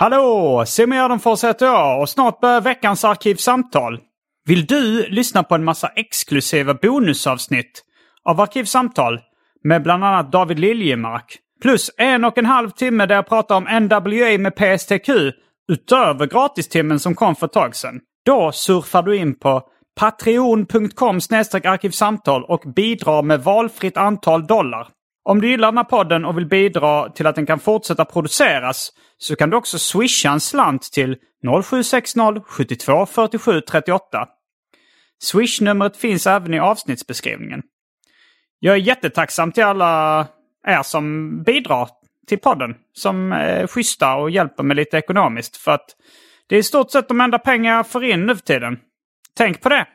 Hallå! Simon Gärdenfors heter jag och snart börjar veckans Arkivsamtal. Vill du lyssna på en massa exklusiva bonusavsnitt av Arkivsamtal med bland annat David Liljemark plus en och en halv timme där jag pratar om NWA med PSTQ utöver gratistimmen som kom för ett tag sedan. Då surfar du in på patreon.com arkivsamtal och bidrar med valfritt antal dollar. Om du gillar den här podden och vill bidra till att den kan fortsätta produceras så kan du också swisha en slant till 0760 72 47 38. Swish-numret finns även i avsnittsbeskrivningen. Jag är jättetacksam till alla er som bidrar till podden. Som är schyssta och hjälper mig lite ekonomiskt. För att det är i stort sett de enda pengar jag får in nu för tiden. Tänk på det!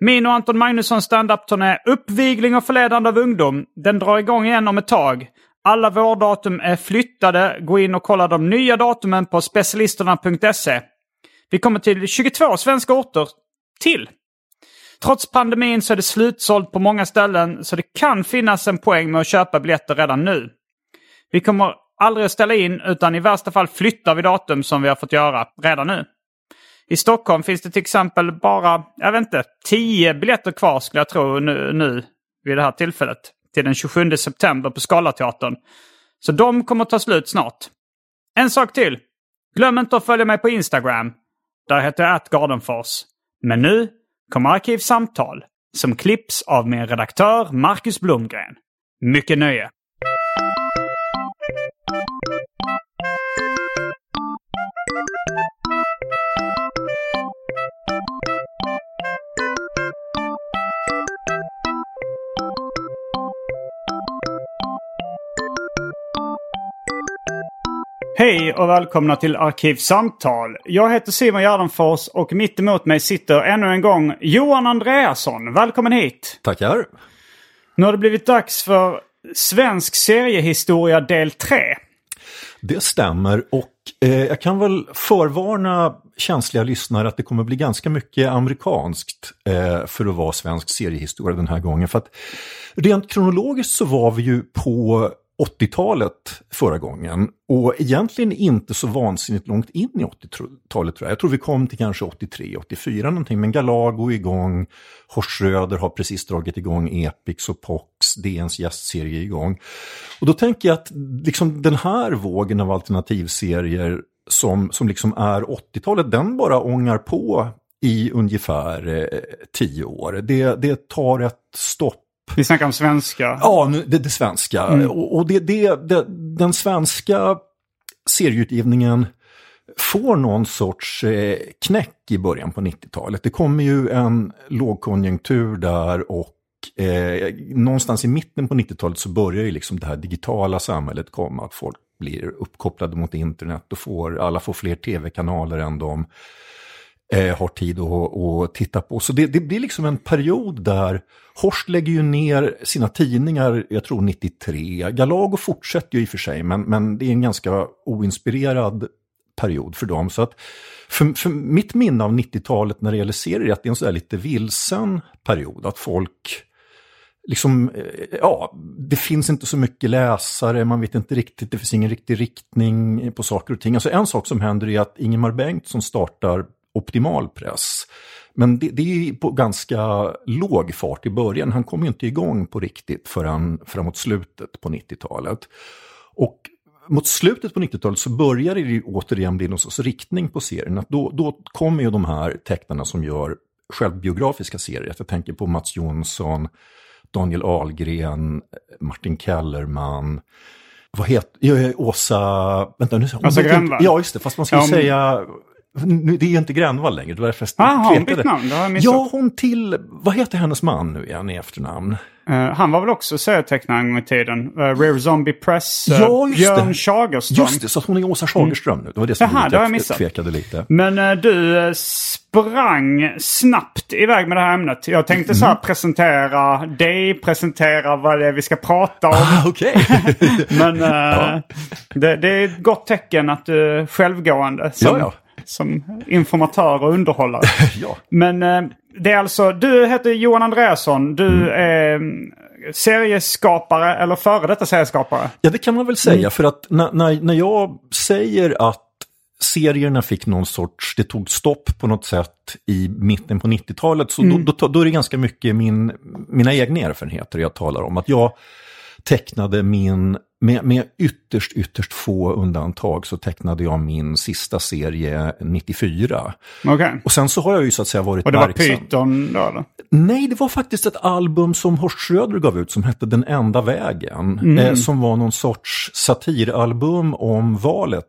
Min och Anton Magnussons standup-turné Uppvigling och förledande av ungdom. Den drar igång igen om ett tag. Alla vårdatum är flyttade. Gå in och kolla de nya datumen på specialisterna.se. Vi kommer till 22 svenska orter till. Trots pandemin så är det slutsålt på många ställen så det kan finnas en poäng med att köpa biljetter redan nu. Vi kommer aldrig att ställa in utan i värsta fall flyttar vi datum som vi har fått göra redan nu. I Stockholm finns det till exempel bara, jag vet inte, 10 biljetter kvar skulle jag tro nu, nu vid det här tillfället. Till den 27 september på Scalateatern. Så de kommer ta slut snart. En sak till. Glöm inte att följa mig på Instagram. Där heter jag atgardenfors. Men nu kommer Arkivsamtal som klipps av min redaktör Marcus Blomgren. Mycket nöje! Hej och välkomna till Arkivsamtal. Jag heter Simon Gärdenfors och mitt emot mig sitter ännu en gång Johan Andreasson. Välkommen hit! Tackar! Nu har det blivit dags för Svensk seriehistoria del 3. Det stämmer och eh, jag kan väl förvarna känsliga lyssnare att det kommer bli ganska mycket amerikanskt eh, för att vara svensk seriehistoria den här gången. För att rent kronologiskt så var vi ju på 80-talet förra gången och egentligen inte så vansinnigt långt in i 80-talet tror jag. Jag tror vi kom till kanske 83, 84 någonting, men Galago är igång, Horsröder har precis dragit igång Epix och Pox, DNs gästserie är igång. Och då tänker jag att liksom den här vågen av alternativserier som, som liksom är 80-talet, den bara ångar på i ungefär eh, tio år. Det, det tar ett stopp vi snackar om svenska. Ja, det, det svenska. Mm. Och, och det, det, det, den svenska serieutgivningen får någon sorts eh, knäck i början på 90-talet. Det kommer ju en lågkonjunktur där och eh, någonstans i mitten på 90-talet så börjar ju liksom det här digitala samhället komma. Att folk blir uppkopplade mot internet och får, alla får fler tv-kanaler än de eh, har tid att, att titta på. Så det, det, blir liksom en period där Horst lägger ju ner sina tidningar, jag tror 93. Galago fortsätter ju i och för sig, men, men det är en ganska oinspirerad period för dem. Så att för, för mitt minne av 90-talet när det gäller serier är att det är en sådär lite vilsen period. Att folk liksom, eh, ja, det finns inte så mycket läsare, man vet inte riktigt, det finns ingen riktig riktning på saker och ting. Alltså en sak som händer är att Ingemar Bengtsson startar optimal press. Men det, det är på ganska låg fart i början. Han kom ju inte igång på riktigt förrän framåt slutet på 90-talet. Och mot slutet på 90-talet så börjar det ju återigen bli någon sorts riktning på serien. Att då, då kommer ju de här tecknarna som gör självbiografiska serier. Jag tänker på Mats Jonsson, Daniel Ahlgren, Martin Kellerman, vad heter, Åsa, vänta nu. Åsa Grönvall. Ja, just det, fast man skulle Ja, hon- säga, nu, det är inte Grönvall längre, det var därför jag Ah, har hon bytt namn? Det har jag missat. Ja, hon till, vad heter hennes man nu igen i efternamn? Eh, han var väl också serietecknare en gång i tiden. Uh, Rare Zombie Press. eh, Ja, Björn. Schagerström. Just det, så att hon är Åsa Schagerström nu. Det var det som gjorde det har jag missat. tvekade lite. Men eh, du eh, sprang snabbt iväg med det här ämnet. Jag tänkte så här Mm. presentera dig, presentera vad det är vi ska prata om. Ah, Okej. Men eh, det, det är ett gott tecken att du är självgående som, Ja, ja. Som informatör och underhållare. ja. Men eh, det är alltså, du heter Johan Andreasson. Du Mm. är mm, serieskapare eller före detta serieskapare. ja, det kan man väl säga. Mm. För att när, när, när jag säger att serierna fick någon sorts, det tog stopp på något sätt i mitten på 90-talet, så Mm. då, då, då är det ganska mycket min, mina egna erfarenheter jag talar om. Att jag tecknade min, med, med ytterst, ytterst få undantag så tecknade jag min sista serie 94. Okej. Och sen så har jag ju så att säga varit Och det var verksam. Python då eller? Nej, det var faktiskt ett album som Horst Schröder gav ut som hette Den enda vägen. Mm. Eh, som var någon sorts satiralbum om valet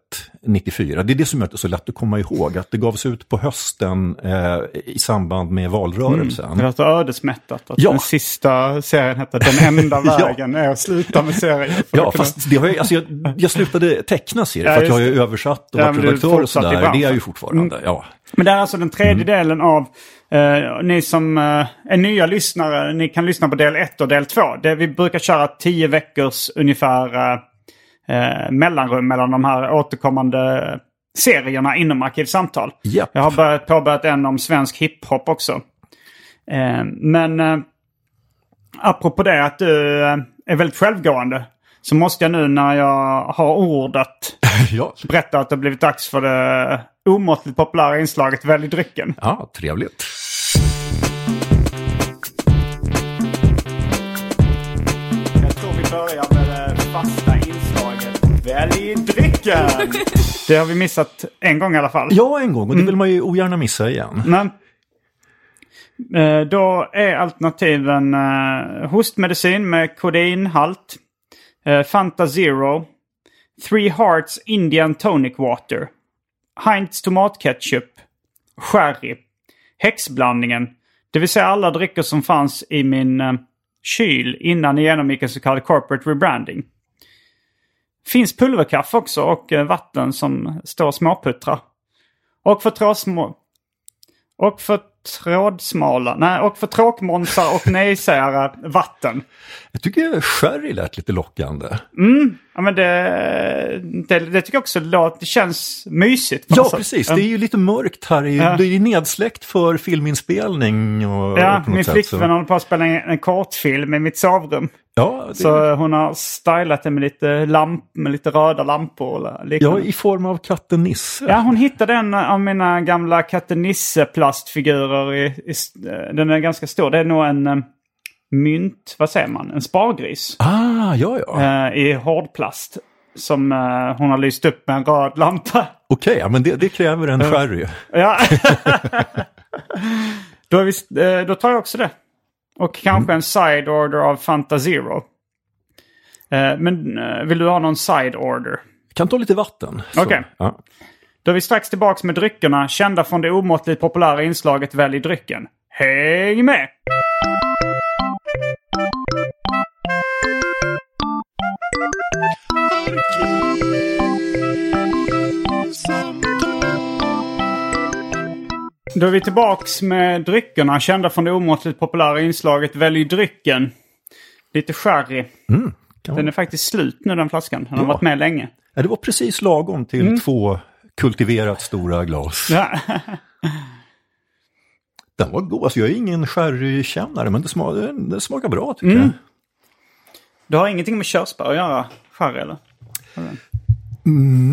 94. Det är det som det så lätt att komma ihåg. Att det gavs ut på hösten eh, i samband med valrörelsen. Det låter ödesmättat att Ja. den sista serien hette Den enda Ja. vägen är att sluta med serien. Ja, fast det har jag, alltså jag, jag slutade teckna serier Ja, för att jag har ju översatt och Ja, varit redaktör och sådär. Det är jag ju fortfarande. Ja. Men det är alltså den tredje Mm. delen av, eh, ni som eh, är nya lyssnare, ni kan lyssna på del 1 och del 2. Det, vi brukar köra 10 veckors ungefär eh, eh, mellanrum mellan de här återkommande serierna inom Arkivsamtal. Japp. Jag har börjat, påbörjat en om svensk hiphop också. Eh, men eh, apropå det att du är väldigt självgående. Så måste jag nu när jag har ordet ja. berätta att det blivit dags för det omåttligt populära inslaget Välj drycken. ja, trevligt. Jag tror vi börjar med det fasta inslaget Välj drycken. det har vi missat en gång i alla fall. Ja, en gång och det Mm. vill man ju ogärna missa igen. Men eh, då är alternativen eh, hostmedicin med kodeinhalt, Eh, Fanta Zero, Three Hearts Indian Tonic Water, Heinz tomatketchup, sherry, häxblandningen, det vill säga alla drycker som fanns i min eh, kyl innan jag genomgick en så kallad corporate rebranding. Finns pulverkaffe också och eh, vatten som står och småputtrar. Och för trasmå Och för trådsmala... Nej, och för tråkmånsar och nejsägare vatten. Jag tycker sherry lät lite lockande. Ja, men det, det, det tycker jag också låter, det känns mysigt. Ja, precis. Det är ju lite mörkt här. Ju, Ja. det är ju nedsläckt för filminspelning och, Ja, och min flickvän håller på att spela en, en kortfilm i mitt sovrum. Ja, det, Så hon har stylat det med lite, lamp, med lite röda lampor och ja, i form av katten Nisse. Ja, hon hittade en av mina gamla katten Nisse-plastfigurer. I, i, den är ganska stor. Det är nog en eh, mynt, vad säger man, en spargris. Ah, ja, ja. eh, I hårdplast. Som eh, hon har lyst upp med en röd lampa. Okej, ja, men det, det kräver en sherry. Ja. då, vi, eh, då tar jag också det. Och kanske en side order av Fanta Zero. Men vill du ha någon side order? Kan ta lite vatten. Okej. Ja. Då är vi strax tillbaka med dryckerna kända från det omåttligt populära inslaget Välj drycken. Häng med! Då är vi tillbaks med dryckerna kända från det omåttligt populära inslaget Välj drycken. Lite sherry. Kan Den är faktiskt slut nu den flaskan. Den har Ja. varit med länge. Ja, det var precis lagom till Mm. två kultiverat stora glas. Ja. Den var god. Alltså, jag är ingen sherrykännare, men det, sma den, den smakar bra tycker Mm. jag. Du har ingenting med körsbär att göra, sherry eller?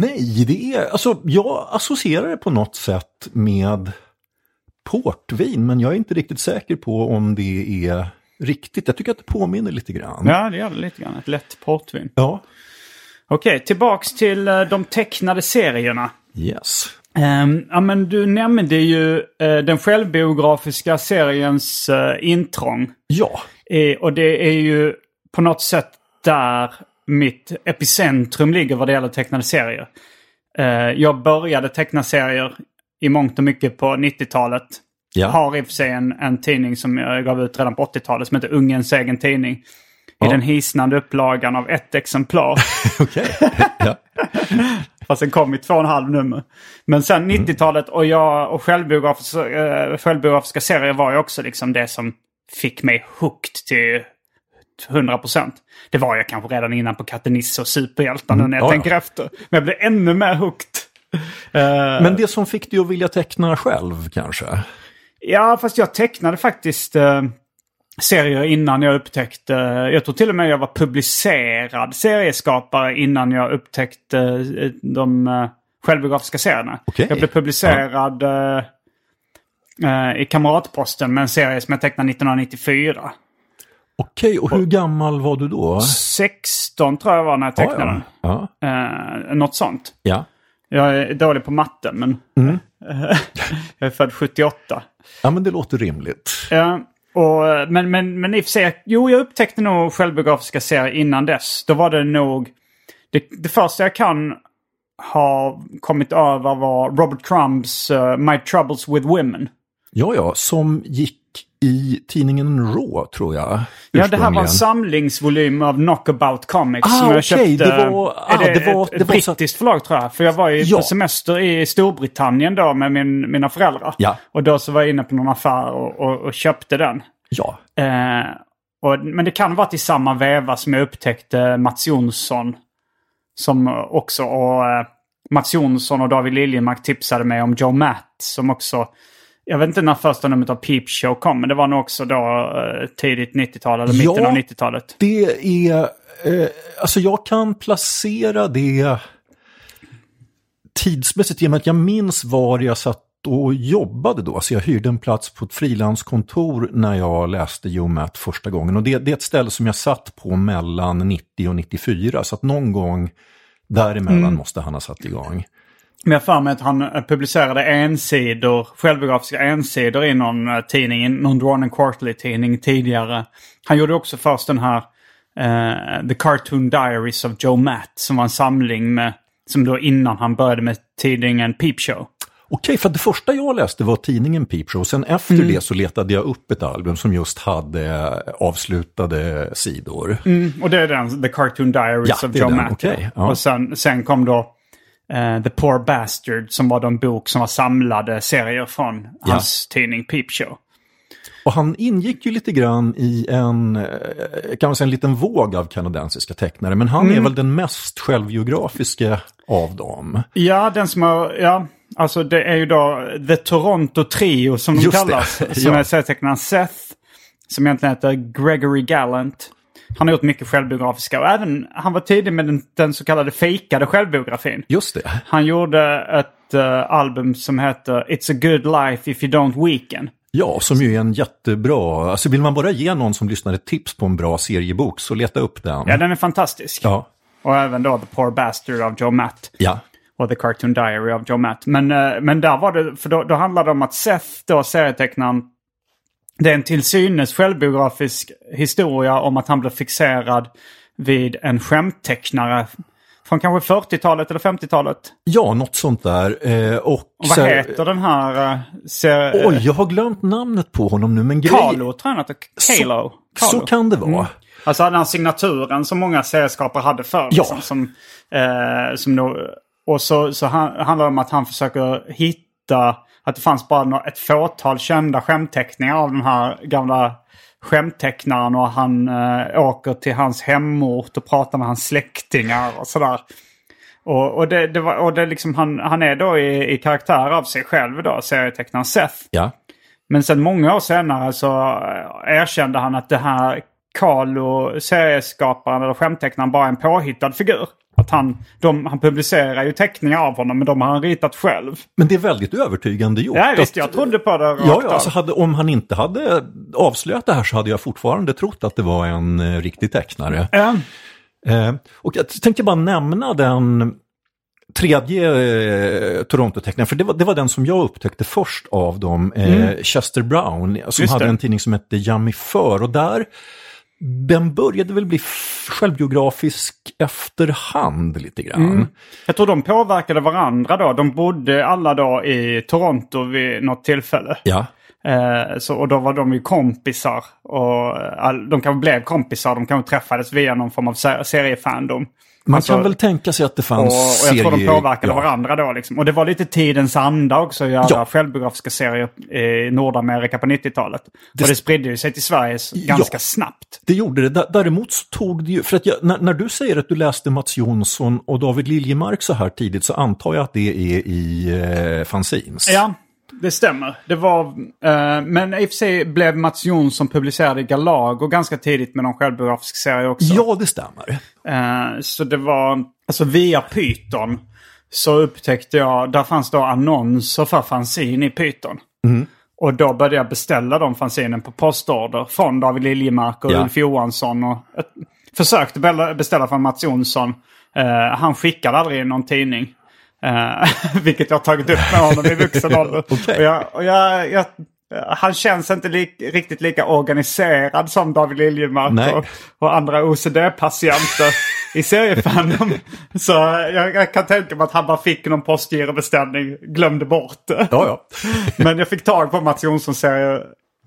Nej, det är, alltså jag associerar det på något sätt med portvin, men jag är inte riktigt säker på om det är riktigt. Jag tycker att det påminner lite grann. Ja, det gör det lite grann. Ett lätt portvin. Ja. Okej, tillbaks till eh, de tecknade serierna. Yes. Ehm, ja, men du nämnde ju eh, den självbiografiska seriens uh, intrång. Ja. Eh, och det är ju på något sätt där mitt epicentrum ligger vad det gäller tecknade serier. Eh, jag började teckna serier i mångt och mycket på 90-talet. Ja. Har i och för sig en, en tidning som jag gav ut redan på 80-talet som heter Ungens egen tidning. I Ja. den hisnande upplagan av ett exemplar. Okej. ja. Fast den kom i två och en halv nummer. Men sen Mm. 90-talet och jag och självbiografiska, äh, självbiografiska serier var ju också liksom det som fick mig hooked till 100%. Det var jag kanske redan innan på Katte Nisse och Superhjältar nu när jag Mm. Ja, ja. tänker efter. Men jag blev ännu mer hooked. Eh, Men det som fick dig att vilja teckna själv kanske? Ja, fast jag tecknade faktiskt eh, serier innan jag upptäckte... Jag tror till och med jag var publicerad serieskapare innan jag upptäckte eh, de eh, självbiografiska serierna. Okej. Jag blev publicerad eh, eh, i Kamratposten med en serie som jag tecknade 1994. Okej, och hur gammal var du då? 16 tror jag var när jag tecknade den. ja. ja. Eh, något sånt. ja. Jag är dålig på matten men Mm. jag är född 78. Ja, men det låter rimligt. Ja, och, men, men, men i och för sig, jo jag upptäckte nog självbiografiska serier innan dess. Då var det nog, det, det första jag kan ha kommit över var Robert Crumbs uh, My Troubles with Women. Ja, ja, som gick i tidningen Raw, tror jag. Ja, det här var en samlingsvolym av Knockabout Comics. Ah, som jag okej, köpte. det var- ah, det, det var- ett, det ett var så- brittiskt förlag tror jag. För jag var ju Ja. på semester i Storbritannien då med min, mina föräldrar. Ja. Och då så var jag inne på någon affär och, och, och köpte den. Ja, Eh, och, men det kan varit i samma veva som jag upptäckte Mats Jonsson. Som också, och eh, Mats Jonsson och David Liljemark tipsade mig om Joe Matt som också, jag vet inte när första numret av Peep Show kom, men det var nog också då eh, tidigt 90-tal eller mitten Ja. av 90-talet. det är... Eh, alltså jag kan placera det tidsmässigt genom att jag minns var jag satt och jobbade då. Så jag hyrde en plats på ett frilanskontor när jag läste Matt första gången. Och det, det är ett ställe som jag satt på mellan 90 och 94. Så att någon gång däremellan måste han ha satt igång. Men jag har för mig att han eh, publicerade ensidor, självbiografiska ensidor i någon eh, tidning, någon Drawn and Quarterly-tidning tidigare. Han gjorde också först den här eh, The Cartoon Diaries of Joe Matt som var en samling med, som då innan han började med tidningen Peep Show. Okej, för det första jag läste var tidningen Peep Show. Sen efter Mm. det så letade jag upp ett album som just hade avslutade sidor. Och det är den, The Cartoon Diaries Ja, of Joe den, Matt. okej, ja. Och sen, sen kom då eh, The Poor Bastard som var då en bok som var samlade serier från hans tidning Peep Show. Och han ingick ju lite grann i en, eh, kan man säga en liten våg av kanadensiska tecknare. Men han är Mm. väl den mest självbiografiska av dem. Ja, den som har, ja, alltså det är ju då The Toronto Trio som de Just det, kallas. Som ja. är serietecknaren Seth, som egentligen heter Gregory Gallant. Han har gjort mycket självbiografiska och även, han var tidig med den, den så kallade fejkade självbiografin. Just det. Han gjorde ett eh, album som heter It's a good life if you don't weaken. Ja, som ju är en jättebra, alltså vill man bara ge någon som lyssnar ett tips på en bra seriebok så leta upp den. Ja, den är fantastisk. Ja, Och även då The Poor Bastard av Joe Matt. ja. Och The Cartoon Diary av Joe Matt. Men, eh, men där var det, för då, då handlade det om att Seth, då serietecknaren, det är en till synes självbiografisk historia om att han blev fixerad vid en skämttecknare från kanske 40-talet eller 50-talet. ja något sånt där. Eh, och Och vad så- heter den här... Uh, ser, Oj, jag har glömt namnet på honom nu, men grej... Carlo, tror jag han heter. Kalo. Så kan det vara. Alltså den här signaturen som många serieskapare hade förr. Ja. Liksom, som, eh, som då, och så, så han, handlar det om att han försöker hitta att det fanns bara ett fåtal kända skämtteckningar av den här gamla skämttecknaren och han eh, åker till hans hemort och pratar med hans släktingar och sådär. Och, och, det, det var, och det liksom, han, han är då i, i karaktär av sig själv då, serietecknaren Seth. Ja. Men sen många år senare så eh, erkände han att det här Carlo, serieskaparen eller skämttecknaren, bara är en påhittad figur. Att han, de, han publicerar ju teckningar av honom men de har han ritat själv. Men det är väldigt övertygande gjort. Ja visst, jag trodde på det rakt Ja, ja alltså hade, om han inte hade avslöjat det här så hade jag fortfarande trott att det var en eh, riktig tecknare. Ja. Eh, och jag tänkte bara nämna den tredje eh, Toronto-tecknaren, för det var, det var den som jag upptäckte först av dem, eh, Chester Brown, som Just hade det. en tidning som hette Yummy För. Och där, den började väl bli självbiografisk efterhand lite grann. Mm. Jag tror de påverkade varandra då. De bodde alla då i Toronto vid något tillfälle. Ja. Eh, så, och då var de ju kompisar. Och all, de kanske blev kompisar. De kanske träffades via någon form av se- seriefandom. Man Alltså- kan väl tänka sig att det fanns och jag tror de serier- påverkade ja. varandra då. Liksom. Och det var lite tidens anda också att göra Ja. självbiografiska serier i Nordamerika på 90-talet. och det spridde sig till Sverige ganska Ja. snabbt. Det gjorde det. Dä- Däremot så tog det ju, för att jag, när, när du säger att du läste Mats Jonsson och David Liljemark så här tidigt så antar jag att det är i eh, fanzines. Ja, det stämmer. Det var, eh, men i och för sig blev Mats Jonsson publicerad i Galago ganska tidigt med någon självbiografisk serie också. Ja, det stämmer. Eh, så det var, alltså via Python så upptäckte jag, där fanns då annonser för fanzin i Python. Och då började jag beställa de fanzinen på postorder från David Liljemark och Ja. Ulf Johansson. Och ett, försökte be- beställa från Mats Jonsson. Eh, han skickade aldrig någon tidning. Eh, vilket jag har tagit upp med honom i vuxen ålder. Okej. Och jag, och jag, jag, han känns inte lik, riktigt lika organiserad som David Liljemark och, och andra OCD-patienter i seriefandom. Så jag, jag kan tänka mig att han bara fick någon postgirobeställning, glömde bort det. Ja, ja. Men jag fick tag på Mats Jonssons serie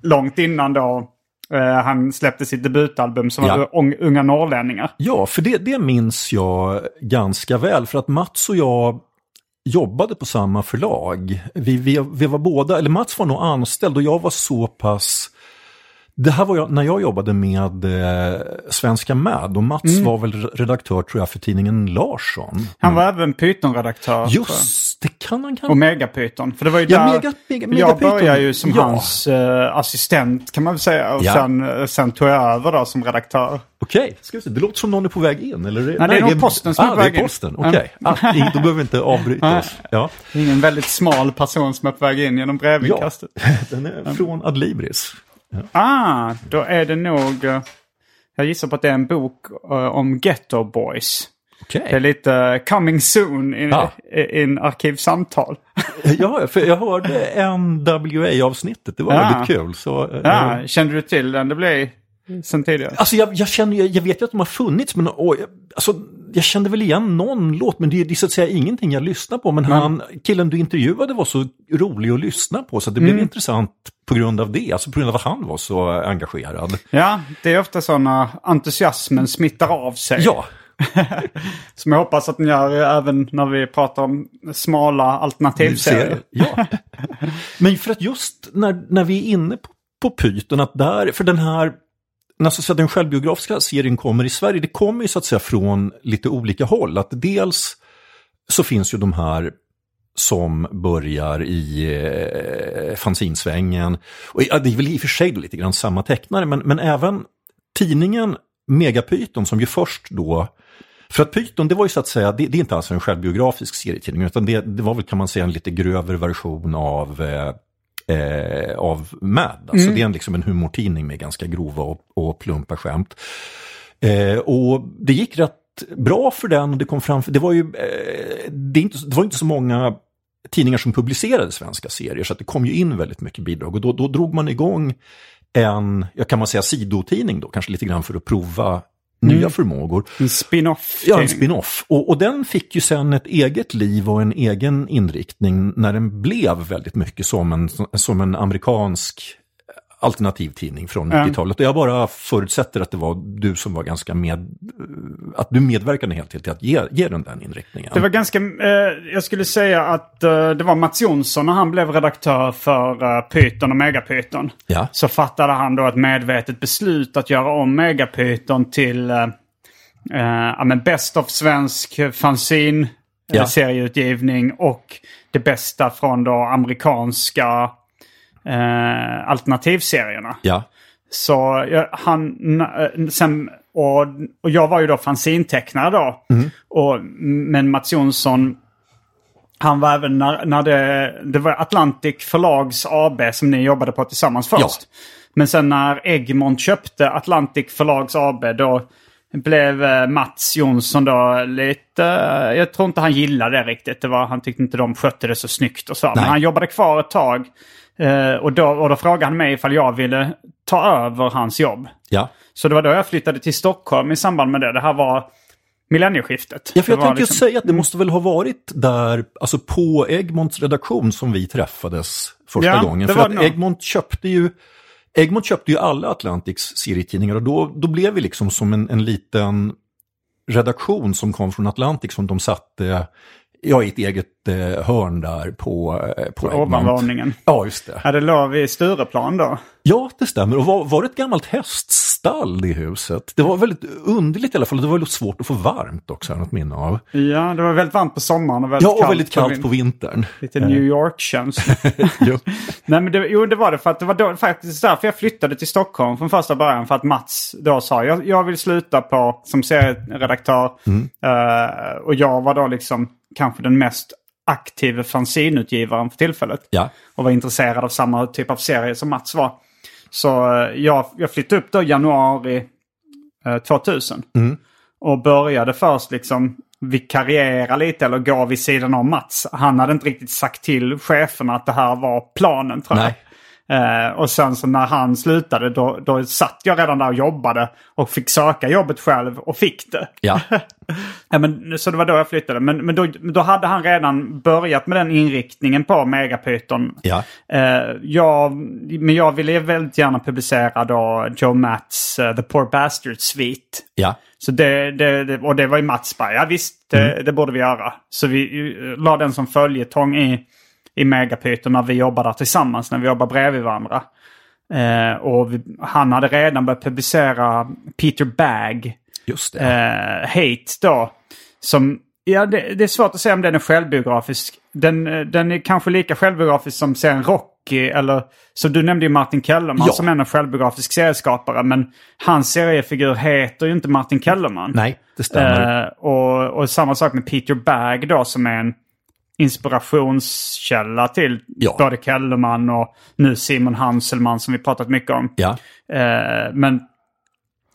långt innan då eh, han släppte sitt debutalbum som Ja. var Ung- Unga norrlänningar. Ja, för det, det minns jag ganska väl. För att Mats och jag jobbade på samma förlag. Vi, vi, vi var båda, eller Mats var nog anställd och jag var så pass det här var jag, när jag jobbade med eh, Svenska Mad och Mats var väl redaktör tror jag för tidningen Larsson. Han var även Python-redaktör. jag. Just, det kan han kanske. Och Megapython. För det var ju Ja, där Mega- Mega- jag Megapython. började ju som Ja. hans eh, assistent kan man väl säga. Och Ja. sen, eh, sen tog jag över då som redaktör. Okej, ska se. det låter som någon är på väg in. Eller? Nej, det är nog posten som är ah, på väg är in. posten, okej. Ah, i- då behöver vi inte avbryta oss. Ja. Det är en väldigt smal person som är på väg in genom ja, brevinkastet. den är från Adlibris. Ah, då är det nog... eh, jag gissar på att det är en bok eh, om Ghetto Boys. Okej. Det är lite eh, coming soon in, Ah. i- in arkivsamtal. Ja, för jag hörde NWA-avsnittet, det var Ja. väldigt kul. Så, eh, Ja, kände du till den? Det blev sen tidigare. Alltså jag, jag känner, jag, jag vet ju att de har funnits, men jag- alltså, jag kände väl igen någon låt, men det, det är så att säga ingenting jag lyssnar på. Men han, killen du intervjuade var så rolig att lyssna på, så det blev intressant på grund av det, alltså på grund av att han var så engagerad. Ja, det är ofta så när entusiasmen smittar av sig. Ja, Som jag hoppas att den gör även när vi pratar om smala alternativserier. Ja. Men för att just när, när vi är inne på, på Python, att där, för den här, när alltså, så att säga, den självbiografiska serien kommer i Sverige, det kommer ju så att säga från lite olika håll. Att dels så finns ju de här som börjar i eh, fanzinsvängen. Och, ja, det är väl i och för sig lite grann samma tecknare, men, men även tidningen Megapyton som ju först då för att Python, det var ju så att säga, det, det är inte alls en självbiografisk serietidning, utan det, det var väl kan man säga en lite grövre version av, eh, eh, av Mad. Alltså det är en, liksom en humortidning med ganska grova och, och plumpa skämt. Eh, och det gick rätt bra för den och det kom fram, det var ju, eh, det, inte, det var inte så många tidningar som publicerade svenska serier så det kom ju in väldigt mycket bidrag och då, då drog man igång en, jag kan man säga sidotidning då, kanske lite grann för att prova nya förmågor. En spin-off. Ja, en spin-off. Och, och den fick ju sen ett eget liv och en egen inriktning när den blev väldigt mycket som en, som en amerikansk alternativtidning från Ja. 90-talet. Och jag bara förutsätter att det var du som var ganska med, att du medverkade helt till att ge, ge den den inriktningen. Det var ganska, eh, jag skulle säga att eh, det var Mats Jonsson när han blev redaktör för eh, Python och Megapython. Ja. Så fattade han då ett medvetet beslut att göra om Megapython till eh, eh, ja, men Best of svensk fanzine Ja. serieutgivning och det bästa från då amerikanska eh, alternativserierna. Ja, Så jag, han, n- sen, och, och jag var ju då fanzintecknare då. Och, men Mats Jonsson, han var även när, när det, det var Atlantic Förlags AB som ni jobbade på tillsammans först. Ja. Men sen när Egmont köpte Atlantic Förlags AB då blev eh, Mats Jonsson då lite, eh, jag tror inte han gillade det riktigt. Det var, han tyckte inte de skötte det så snyggt och så. Men Nej. han jobbade kvar ett tag. Eh, och, då, och då frågade han mig ifall jag ville ta över hans jobb. Ja. Så det var då jag flyttade till Stockholm i samband med det. Det här var millennieskiftet. Ja, för jag tänkte liksom- säga att det måste väl ha varit där, alltså på Egmonts redaktion som vi träffades första Ja, gången. det För var att nog. Egmont köpte ju Egmont köpte ju alla Atlantics serietidningar och då, då blev vi liksom som en, en liten redaktion som kom från Atlantic som de satte ja, i ett eget eh, hörn där på, eh, på, På ovanvåningen. Ja, just det. Ja, det låg vid Stureplan då. Ja, det stämmer. Och var, var det ett gammalt häststall i huset? Det var väldigt underligt i alla fall. Det var väldigt svårt att få varmt också, jag något minne av. Ja, det var väldigt varmt på sommaren och väldigt Ja, och kallt, väldigt kallt på vintern. Lite New York-känsla. Jo. Nej, men det, jo, det var det för att det var då, faktiskt därför jag flyttade till Stockholm från första början. För att Mats då sa jag, jag vill sluta på som serieredaktör. Eh, och jag var då liksom kanske den mest aktiva fanzinutgivaren för tillfället. Ja. Och var intresserad av samma typ av serie som Mats var. Så eh, jag, jag flyttade upp då januari eh, 2000. Och började först liksom vikariera lite eller gå vid sidan av Mats. Han hade inte riktigt sagt till cheferna att det här var planen tror jag. Nej. Eh, och sen så när han slutade då, då satt jag redan där och jobbade och fick söka jobbet själv och fick det. Ja. Ja, men, så det var då jag flyttade. Men, men då, då hade han redan börjat med den inriktningen på Megapython. Ja. Eh, jag, men jag ville väldigt gärna publicera då Joe Matts eh, The Poor Bastard Suite. Ja. Så det, det, det, och det var ju Mats bara, ja visst, det, det borde vi göra. Så vi eh, la den som följetong i, i Megapython när vi jobbade där tillsammans, när vi jobbade bredvid varandra. Eh, och vi, han hade redan börjat publicera Peter Bagg, Just det. eh, Hate då. Som, ja det, det är svårt att säga om den är självbiografisk. Den, eh, den är kanske lika självbiografisk som serien Rocky eller som du nämnde ju Martin Kellerman Ja. som är en självbiografisk serieskapare. Men hans seriefigur heter ju inte Martin Kellerman. Nej, det stämmer. Eh, och, och samma sak med Peter Bagg då som är en inspirationskälla till Ja. både Kellerman och nu Simon Hanselman som vi pratat mycket om. ja. Eh, men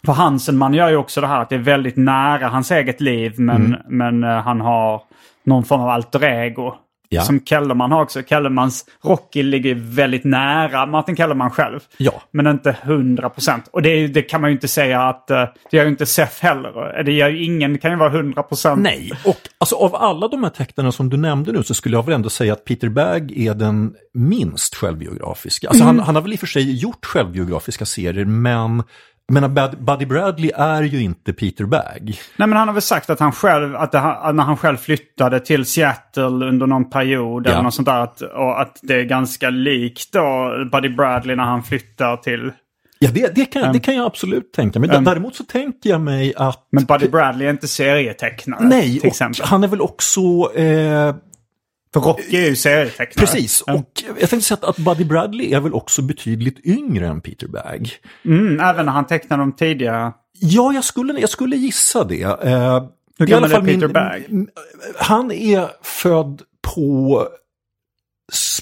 för Hanselman gör ju också det här att det är väldigt nära hans eget liv men, Mm. men eh, han har någon form av alter ego. Ja. Som Kellerman har också. Kellermans Rocky ligger väldigt nära Martin Kellerman själv. Ja. Men inte 100 procent. Och det, det kan man ju inte säga att... eh, Det gör ju inte Seth heller. Det gör ju ingen, kan ju vara 100 procent. Nej, och alltså, av alla de här tecknarna som du nämnde nu så skulle jag väl ändå säga att Peter Bagg är den minst självbiografiska. Alltså han, han har väl i och för sig gjort självbiografiska serier men men Bud- Buddy Bradley är ju inte Peter Bagg. Nej men han har väl sagt att han själv, att det, när han själv flyttade till Seattle under någon period Ja. eller något sånt där. Att, och att det är ganska likt då Buddy Bradley när han flyttar till... Ja, det, det, kan, det kan jag absolut tänka mig. Däremot så tänker jag mig att... Men Buddy Bradley är inte serietecknare Nej, till exempel. han är väl också... Eh, För Rocky är ju serietecknare. precis, och jag tänkte säga att, Buddy Bradley är väl också betydligt yngre än Peter Bagg. Mm, även när han tecknar de tidiga... Ja, jag skulle, jag skulle gissa det. Eh, Hur gammal är Peter min- Bagg? Han är född på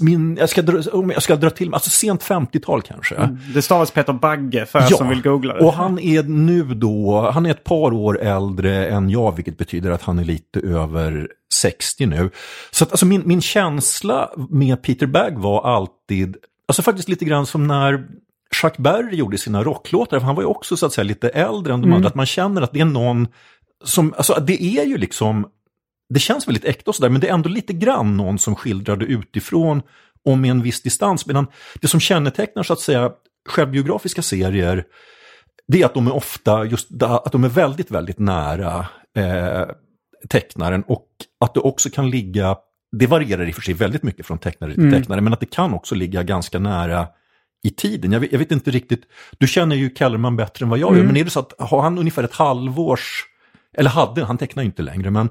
min, jag ska, dra, jag ska dra till alltså sent 50-tal kanske. Det stavas Peter Bagge för er som vill googla det. och han är nu då, han är ett par år äldre än jag, vilket betyder att han är lite över 60 nu. Så att, alltså min, min känsla med Peter Bagg var alltid, alltså faktiskt lite grann som när Chuck Berry gjorde sina rocklåtar, för han var ju också så att säga lite äldre än de andra, att man känner att det är någon som, alltså det är ju liksom, det känns väldigt äkta och sådär, men det är ändå lite grann någon som skildrar det utifrån och med en viss distans. Medan det som kännetecknar så att säga självbiografiska serier, det är att de är ofta just att de är väldigt, väldigt nära eh, tecknaren och att det också kan ligga, det varierar i och för sig väldigt mycket från tecknare till tecknare, men att det kan också ligga ganska nära i tiden. Jag vet, jag vet inte riktigt, du känner ju Kellerman bättre än vad jag gör, men är det så att har han ungefär ett halvårs, eller hade, han tecknar ju inte längre, men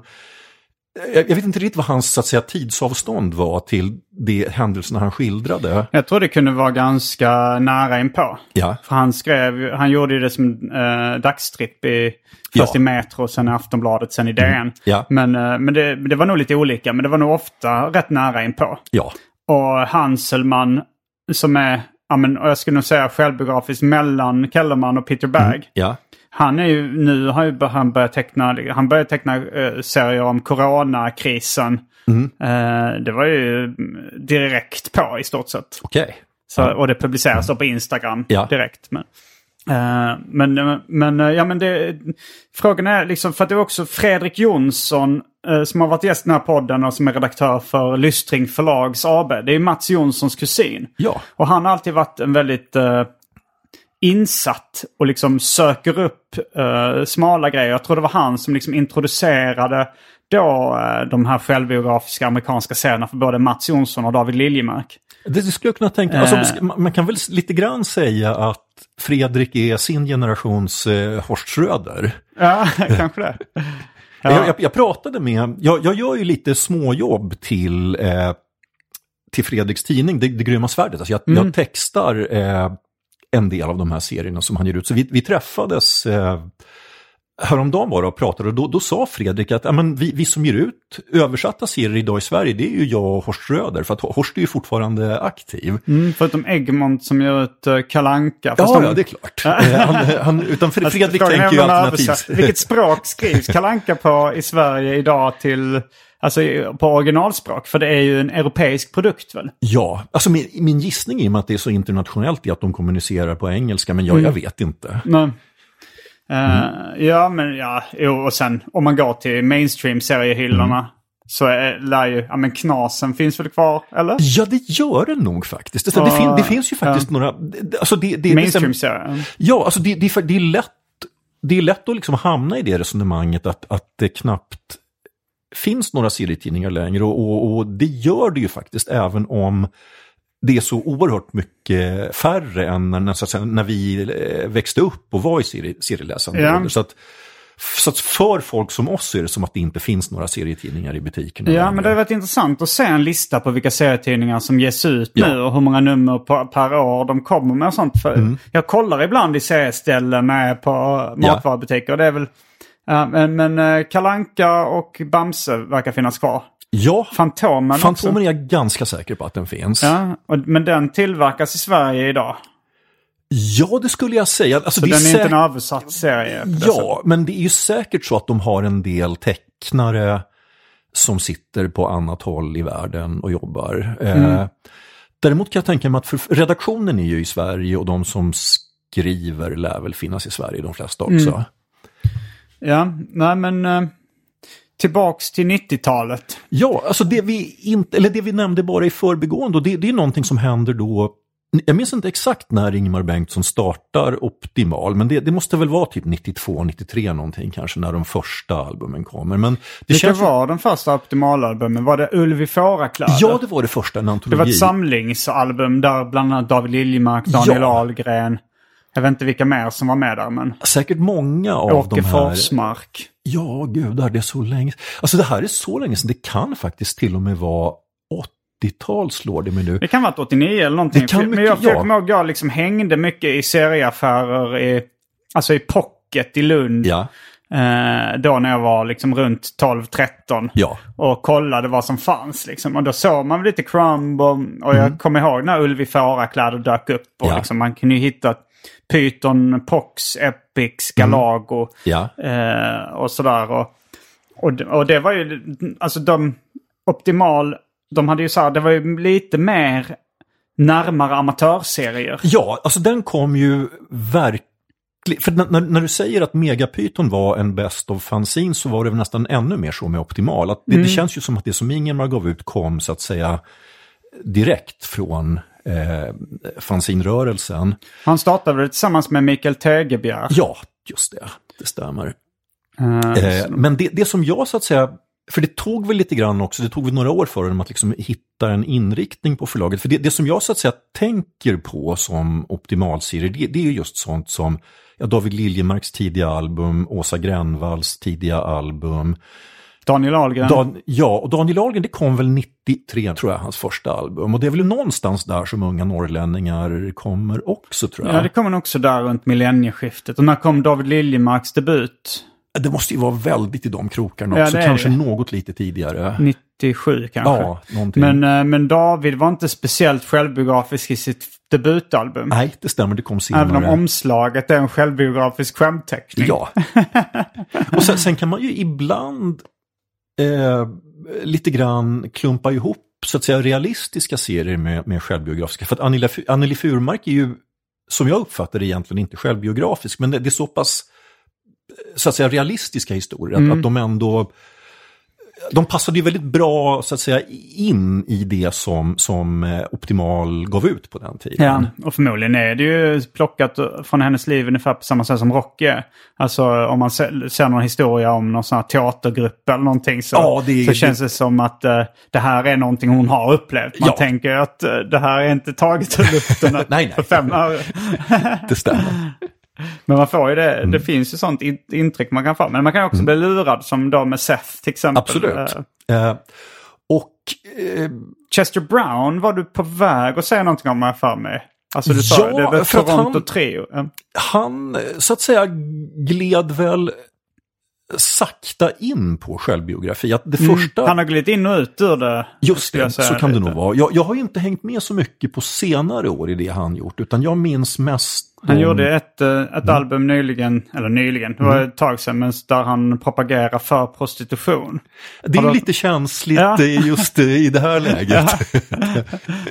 jag, vet inte riktigt vad hans så att säga, tidsavstånd var till de händelserna han skildrade. Jag tror det kunde vara ganska nära inpå. Ja, För han skrev, han gjorde ju det som eh, dagstripp i, först Ja. i Metro, sen i Aftonbladet, sen i DN. Ja. Men, eh, men det, det var nog lite olika, men det var nog ofta rätt nära inpå. ja, Och Hanselman som är, ja men jag skulle nog säga självbiografiskt mellan Kellerman och Peter Bagg. ja, Han är ju, nu har ju han börjat teckna, han började teckna eh, serier om coronakrisen. Mm. Eh, det var ju direkt på i stort sett. Okej. Så, Och det publiceras då på Instagram Ja. direkt. Men, eh, men, men, eh, ja, men det, frågan är liksom, för att det är också Fredrik Jonsson eh, som har varit gäst i den här podden och som är redaktör för Lystring Förlags AB. Det är Mats Jonssons kusin. Ja. Och han har alltid varit en väldigt eh, insatt och liksom söker upp eh, smala grejer. Jag tror det var han som liksom introducerade då eh, de här självbiografiska amerikanska serierna för både Mats Jonsson och David Liljemark. Det, skulle jag kunna tänka. Alltså, man man kan väl lite grann säga att Fredrik är sin generations eh, Horst Schröder. Ja, kanske det. Jag, jag, jag pratade med, jag, jag gör ju lite småjobb till, eh, till Fredriks tidning, Det, det grymma svärdet. Alltså jag, jag textar eh, en del av de här serierna som han ger ut. Så vi, vi träffades eh, häromdagen var det och pratade och då, då sa Fredrik att ja, men vi, vi som ger ut översatta serier idag i Sverige, det är ju jag och Horst Schröder, för att Horst är ju fortfarande aktiv. Mm, förutom Egmont som gör ut uh, Kalanka. Ja, de- ja, det är klart. Eh, han, han, utan Alltså, Fredrik tänker ju om de alternativ. översatt- Vilket språk skrivs Kalanka på i Sverige idag till, alltså på originalspråk? För det är ju en europeisk produkt väl? Ja, alltså min, min gissning i och med att det är så internationellt är att de kommunicerar på engelska, men jag, Mm. jag vet inte. Nej. Eh, Ja, men ja, jo, och sen om man går till mainstream-seriehyllorna så är, lär ju, ja men Knasen finns väl kvar, eller? Ja, det gör det nog faktiskt. Det, det, fin, det finns ju faktiskt några... det- Alltså det, det, det, Mainstream-serier. Ja, alltså det, det, det är lätt, det är lätt att liksom hamna i det resonemanget att, att det knappt finns några serietidningar längre och, och, och det gör det ju faktiskt även om det är så oerhört mycket färre än när, när, vi eh, växte upp och var i serie, serieläsande Ja. Så att, så att för folk som oss är det som att det inte finns några serietidningar i butikerna. Ja, längre. men det har varit intressant att se en lista på vilka serietidningar som ges ut Ja. nu och hur många nummer på, per år de kommer med och sånt. För Mm. Jag kollar ibland i serieställen med på matvarubutiker. Det är väl, ja, men, men eh, Kalanka och Bamse verkar finnas kvar. Ja, Fantomen, Fantomen också. är jag ganska säker på att den finns. Ja, och, men den tillverkas i Sverige idag. Ja, det skulle jag säga. Alltså, Så det den är inte en översatt serie. det sättet. Ja, men det är ju säkert så att de har en del tecknare som sitter på annat håll i världen och jobbar. Eh, däremot kan jag tänka mig att för redaktionen är ju i Sverige och de som skriver lär väl finnas i Sverige, de flesta också. Ja, nej men eh, tillbaks till 90-talet. Ja, alltså det vi, inte, eller det vi nämnde bara i förbigående, och det, det är någonting som händer då jag minns inte exakt när Ingmar Bengtsson startar Optimal, men det, det måste väl vara typ 92, 93 någonting kanske, när de första albumen kommer. Men det Vilka känns var den första optimalalbumen? Var det Ulv i fårakläder? Ja, det var det första, en Det antologi. var ett samlingsalbum där bland annat David Liljemark, Daniel Ja. Ahlgren. Jag vet inte vilka mer som var med där men. Säkert många av Åke de här... Forsmark. Ja, gudar, det är så länge Alltså det här är så länge sedan, det kan faktiskt till och med vara 80-tal slår det mig nu. Det kan vara 89 eller någonting. Det kan För- men mycket- jag, jag ja. kommer ihåg jag liksom hängde mycket i serieaffärer i, alltså i Pocket i Lund. Ja, Eh, då när jag var liksom runt 12-13. ja. Och kollade vad som fanns liksom. Och då såg man lite Crumb och, och jag kommer ihåg när Ulv i fårakläder dök upp. Och Mm. Ja. liksom, man kunde ju hitta Python, Pox, Epix, Mm. Galago. Ja, Eh, och sådär. Och, och, och det var ju, alltså de, Optimal, de hade ju så här, det var ju lite mer närmare amatörserier. ja alltså den kom ju verkligen för när, när- du säger att Megapython var en Best of fanzine så var det väl nästan ännu mer så med Optimal. Att det, Mm. det känns ju som att det som Ingemar gav ut kom så att säga direkt från eh, fanzinrörelsen. Han startade väl tillsammans med Mikael Tegebjer. Ja, just det. Det stämmer. Eh, Eh, men det, det som jag så att säga, för det tog väl lite grann också, det tog väl några år för dem att liksom hitta en inriktning på förlaget. För det, det som jag så att säga tänker på som optimalserie, det, det är ju just sånt som ja, David Liljemarks tidiga album, Åsa Gränvalls tidiga album. Daniel Ahlgren. Dan, ja, och Daniel Ahlgren, det kom väl 93 tror jag, hans första album. Och det är väl någonstans där som unga norrlänningar kommer också tror jag. Ja, det kommer också där runt millennieskiftet. Och när kom David Liljemarks debut? Det måste ju vara väldigt i de krokarna Ja, också, kanske det. något lite tidigare. 97 kanske. Ja, någonting. men, eh, men David var inte speciellt självbiografisk i sitt debutalbum. Nej, det stämmer, det kom senare. Även om omslaget är en självbiografisk skämtteckning. Ja. och sen, sen kan man ju ibland eh, lite grann klumpa ihop så att säga realistiska serier med, med självbiografiska. För att Anneli, Anneli Furmark är ju, som jag uppfattar det, egentligen inte självbiografisk. Men det, det är så pass så att säga realistiska historier. Att, att de ändå de passade ju väldigt bra så att säga in i det som, som eh, Optimal gav ut på den tiden. Ja, och förmodligen är det ju plockat från hennes liv ungefär på samma sätt som Rocky. Alltså om man ser någon historia om någon sån här teatergrupp eller någonting så, Ja, det så känns det som att eh, det här är någonting hon har upplevt. Man Ja. tänker att eh, det här är inte taget ur luften Nej, nej. för fem öre. Det stämmer. Men man får ju det, Mm. det finns ju sånt in- intryck man kan få. Men man kan också bli lurad som då med Seth till exempel. Absolut. Eh, och eh, Chester Brown var du på väg att säga någonting om här för mig. Alltså du sa Ja, det, det Toronto han- Trio. Han eh, så att säga gled väl sakta in på självbiografi. Att det första... Mm. Han har glidit in och ut ur det. Just det, så kan det lite. nog vara. Jag, jag har inte hängt med så mycket på senare år i det han gjort, utan jag minns mest... Han de- gjorde ett, eh, ett Mm. album nyligen, eller nyligen, det var ett tag sedan, men där han propagerar för prostitution. Det är du- lite känsligt Ja. eh, just eh, i det här läget.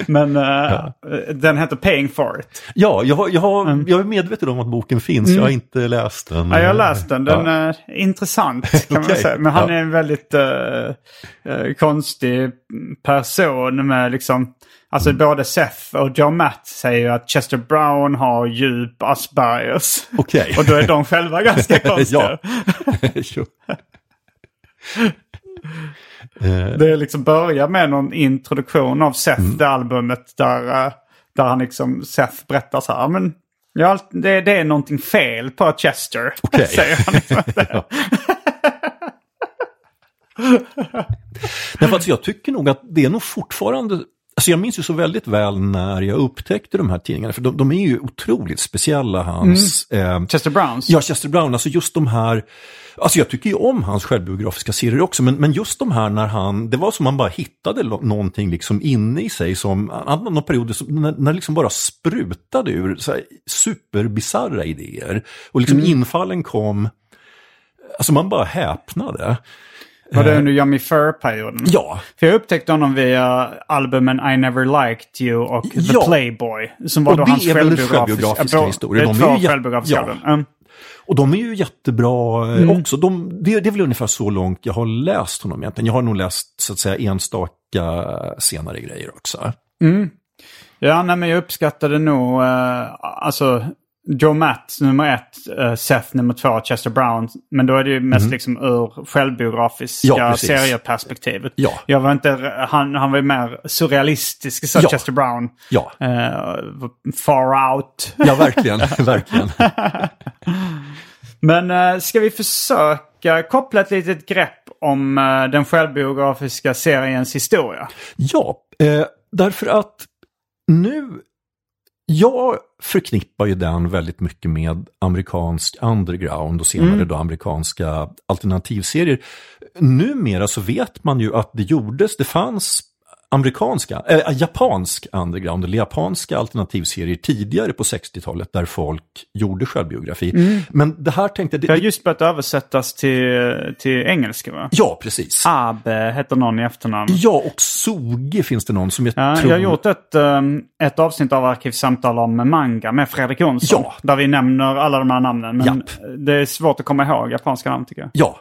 Men eh, den heter Paying for it. Ja, jag, har- jag, har, jag är medveten om att boken finns, jag har inte läst den. Mm. Ja, jag har läst den. Den Ja. är intressant kan man Okej. säga. Men han Ja. är en väldigt eh, eh, konstig person med liksom... Alltså Mm. både Seth och Joe Matt säger ju att Chester Brown har djup Aspergers. Okej. och då är de själva ganska konstiga. Eh, Det är liksom börjar med någon introduktion av Seth, Mm. det albumet där, eh, där han liksom, Seth berättar så här, men ja, det, det är någonting fel på Chester, Okej. säger han. Liksom. Därför att jag tycker nog att det är nog fortfarande Alltså jag minns ju så väldigt väl när jag upptäckte de här tidningarna, för de, de är ju otroligt speciella, hans... Eh, Chester Browns. ja, Chester Brown, alltså just de här... Alltså jag tycker ju om hans självbiografiska serier också, men, men just de här när han... Det var som man bara hittade någonting liksom inne i sig som... Han hade någon period som, när, när liksom bara sprutade ur så här superbisarra idéer. Och liksom infallen kom... Alltså man bara häpnade. Var det under Yummy Fur-perioden? Ja, För jag upptäckte honom via albumen I Never Liked You och The Ja. Playboy. Som var Och då det hans är väl självbiografiska, Ja, historier. Det är De två självbiografiska ja. album. Mm. Och de är ju jättebra eh, också. De, det, det är väl ungefär så långt jag har läst honom egentligen. Jag har nog läst så att säga enstaka senare grejer också. Ja, nej, men jag uppskattade nog, eh, alltså Joe Matt nummer ett, eh, Seth nummer två, Chester Brown. Men då är det ju mest liksom ur självbiografiska. Ja, serieperspektivet. Ja. Jag var inte, han, han var ju mer surrealistisk, så Ja. Chester Brown. Ja, Eh, far out. ja verkligen, verkligen. Men eh, ska vi försöka koppla ett litet grepp om eh, den självbiografiska seriens historia? Ja, därför att nu, jag förknippar ju den väldigt mycket med amerikansk underground och senare då amerikanska alternativserier. Numera så vet man ju att det gjordes, det fanns amerikanska, äh, japansk underground eller japanska alternativserier tidigare på 60-talet där folk gjorde självbiografi. Men det här tänkte jag... Det har just börjat översättas till, till engelska va? ja, precis. Abe heter någon i efternamn. Ja, och Soge finns det någon som jag Ja, tror... Jag har gjort ett, um, ett avsnitt av Arkivsamtal om manga med Fredrik Jonsson. Ja. Där vi nämner alla de här namnen. Men Japp. det är svårt att komma ihåg japanska namn tycker jag. Ja,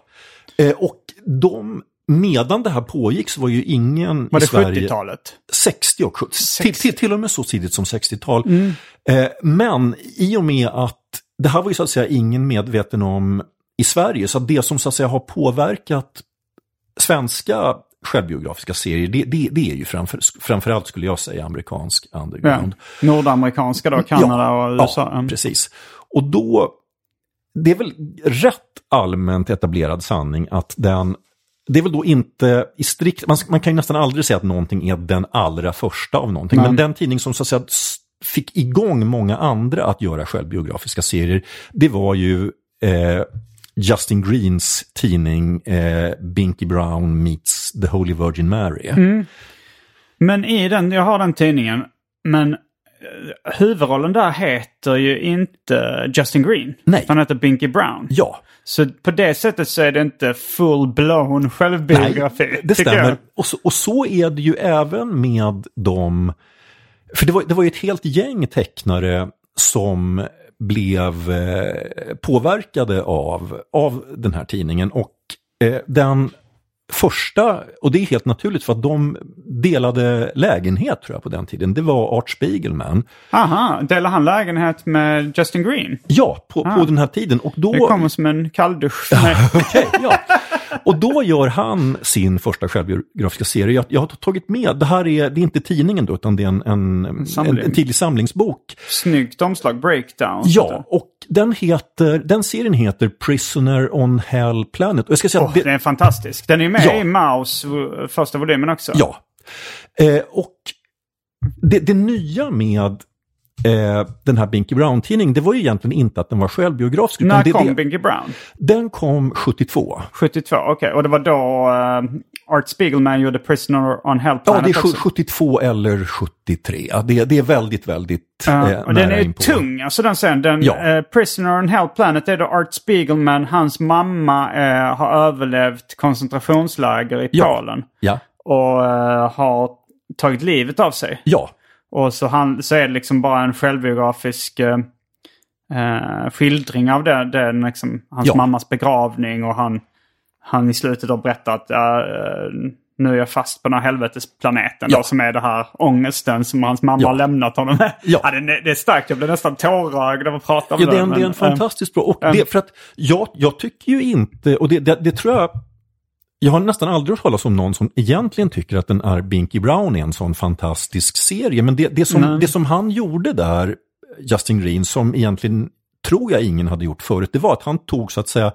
eh, och de, medan det här pågick så var ju ingen Var i Sverige... 70-talet? 60 och 70. Till, till, till och med så tidigt som 60-tal. Mm. Eh, men i och med att det här var ju så att säga ingen medveten om i Sverige, så att det som så att säga har påverkat svenska självbiografiska serier, det, det, det är ju framför, framförallt skulle jag säga amerikansk Ja. underground. Nordamerikanska då, Kanada Ja, och USA. Ja, precis. Och då, det är väl rätt allmänt etablerad sanning att den, det är väl då inte i strikt, man, man kan ju nästan aldrig säga att någonting är den allra första av någonting, Nej. men den tidning som så att säga fick igång många andra att göra självbiografiska serier, det var ju eh, Justin Greens tidning eh, Binky Brown meets the Holy Virgin Mary. Mm. Men i den, jag har den tidningen, men huvudrollen där heter ju inte Justin Green. Nej. Han heter Binky Brown. Ja, Så på det sättet så är det inte full-blown självbiografi. Nej, det stämmer. Och så, och så är det ju även med de... För det var, det var ju ett helt gäng tecknare som blev eh, påverkade av, av den här tidningen. Och eh, den första, och det är helt naturligt för att de delade lägenhet tror jag på den tiden, det var Art Spiegelman. Aha, delar han lägenhet med Justin Green? Ja, på, Ah. på den här tiden. Och då... Det kommer som en kalldusch. Okej, ja. Och då gör han sin första självbiografiska serie. Jag, jag har tagit med, det här är, det är inte tidningen då, utan det är en, en, en, Samling. en tidig samlingsbok. Snyggt omslag, breakdown. Ja, och den, heter, den serien heter Prisoner on Hell Planet. Och jag ska säga att det, den är fantastisk. Den är med Ja. i Maus första volymen också. Ja. Eh, och det, det nya med eh, den här Binky Brown-tidningen, det var ju egentligen inte att den var självbiografisk. När det, kom det, Binky Brown? Den kom 72. 72, okej. Och det var då eh, Art Spiegelman gjorde Prisoner on Hell Ja, Planet det är också. 72 eller 73. Ja, det, det är väldigt, väldigt Ja, eh, och den är inpå. tung, alltså den serien. Den, Ja. eh, Prisoner on Hell Planet är då Art Spiegelman, hans mamma eh, har överlevt koncentrationsläger i Ja. Polen. Ja, Och har tagit livet av sig. ja, Och så, han, så är det liksom bara en självbiografisk eh, eh, skildring av det. det liksom hans Ja. mammas begravning och han, han i slutet då berättar att eh, nu är jag fast på den här helvetesplaneten Ja. då, som är det här ångesten som hans mamma Ja. har lämnat honom med. Ja. det, är- det är starkt, jag blir nästan tårögd av att prata om ja det, är en, men, det är en eh, fantastiskt bra. Och det, för att jag, jag tycker ju inte, och det, det, det tror jag jag har nästan aldrig hört talas om någon som egentligen tycker att den är Binky Brown är en sån fantastisk serie. Men det, det, som, det som han gjorde där, Justin Green, som egentligen tror jag ingen hade gjort förut, det var att han tog så att säga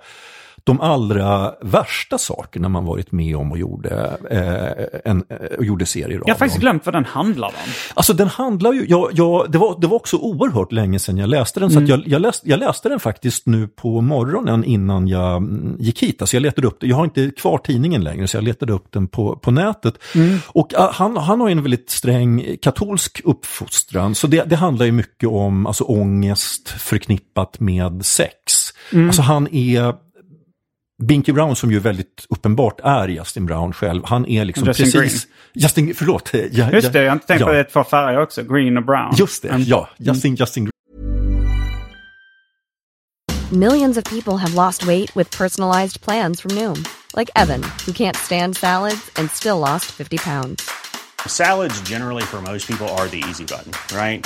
de allra värsta sakerna man varit med om och gjorde, eh, en, eh, och gjorde serier av. Jag har faktiskt glömt vad den handlar om. Alltså den handlar ju, jag, jag, det, var, det var också oerhört länge sedan jag läste den, så Mm. att jag, jag, läste, jag läste den faktiskt nu på morgonen innan jag mm, gick hit. Alltså jag letade upp jag har inte kvar tidningen längre så jag letade upp den på, på nätet. Mm. Och ah, han, han har en väldigt sträng katolsk uppfostran, så det, det handlar ju mycket om alltså, ångest förknippat med sex. Mm. Alltså han är Binky Brown som ju väldigt uppenbart är Justin Brown själv, han är liksom Justin precis... Justin, förlåt. Jag, Just det, jag har inte tänkt ja. på det, två färger också, green och brown. Just det, Mm. ja. Justin, Justin Millions of people have lost weight with personalized plans from Noom, like Evan, who can't stand salads and still lost 50 pounds. Salads, generally, for most people, are the easy button, right?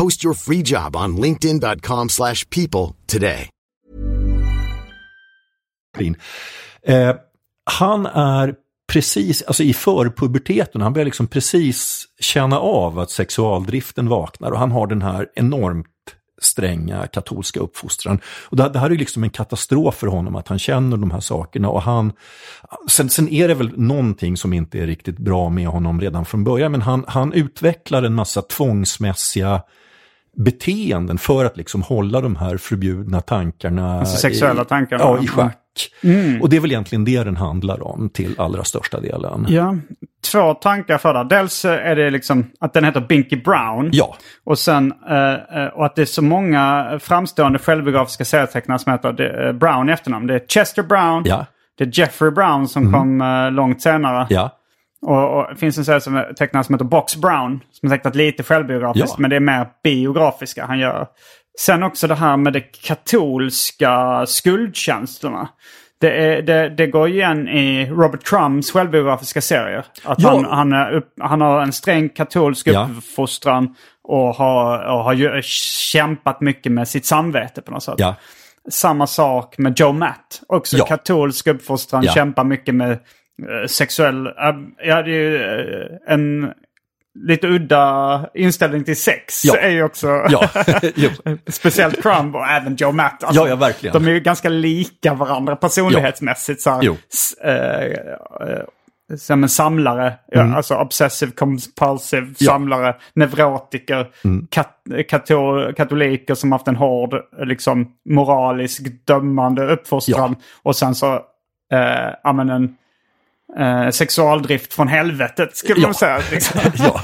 Post your free job on linkedin.com slash people today. Eh, han är precis, alltså i förpuberteten, han börjar liksom precis känna av att sexualdriften vaknar och han har den här enormt stränga katolska uppfostran. Och det, det här är liksom en katastrof för honom att han känner de här sakerna. Och han, sen, sen är det väl någonting som inte är riktigt bra med honom redan från början, men han, han utvecklar en massa tvångsmässiga beteenden för att liksom hålla de här förbjudna tankarna. Alltså sexuella i, tankarna. Ja, i schack. Mm. Och det är väl egentligen det den handlar om till allra största delen. Ja, två tankar för det. Dels är det liksom att den heter Binky Brown. Ja. Och sen eh, och att det är så många framstående självbiografiska serietecknare som heter eh, Brown i efternamn. Det är Chester Brown. Ja. Det är Jeffrey Brown som mm. kom eh, långt senare. Ja. Och, och det finns en serie som tecknare som heter Box Brown. Som är tecknat lite självbiografiskt. Ja. Men det är mer biografiska han gör. Sen också det här med de katolska skuldtjänsterna. Det, är, det, det, går igen i Robert Crumbs självbiografiska serier. Att ja. han, han, är upp, han har en sträng katolsk uppfostran och har, och har kämpat mycket med sitt samvete på något sätt. Ja. Samma sak med Joe Matt. Också ja. katolsk uppfostran, ja. kämpar mycket med sexuell... Uh, ja, det är ju uh, en lite udda inställning till sex ja. är ju också ja. speciellt Crumb och även Joe Matt. Alltså, ja, ja, verkligen. De är ju ganska lika varandra personlighetsmässigt. Så här, som en samlare, mm. alltså obsessive compulsive samlare, ja. neurotiker, mm. kat kato katoliker som haft en hård liksom, moralisk dömande uppfostran. Ja. Och sen så, äh, en eh, sexualdrift från helvetet skulle ja. man säga. Liksom. ja.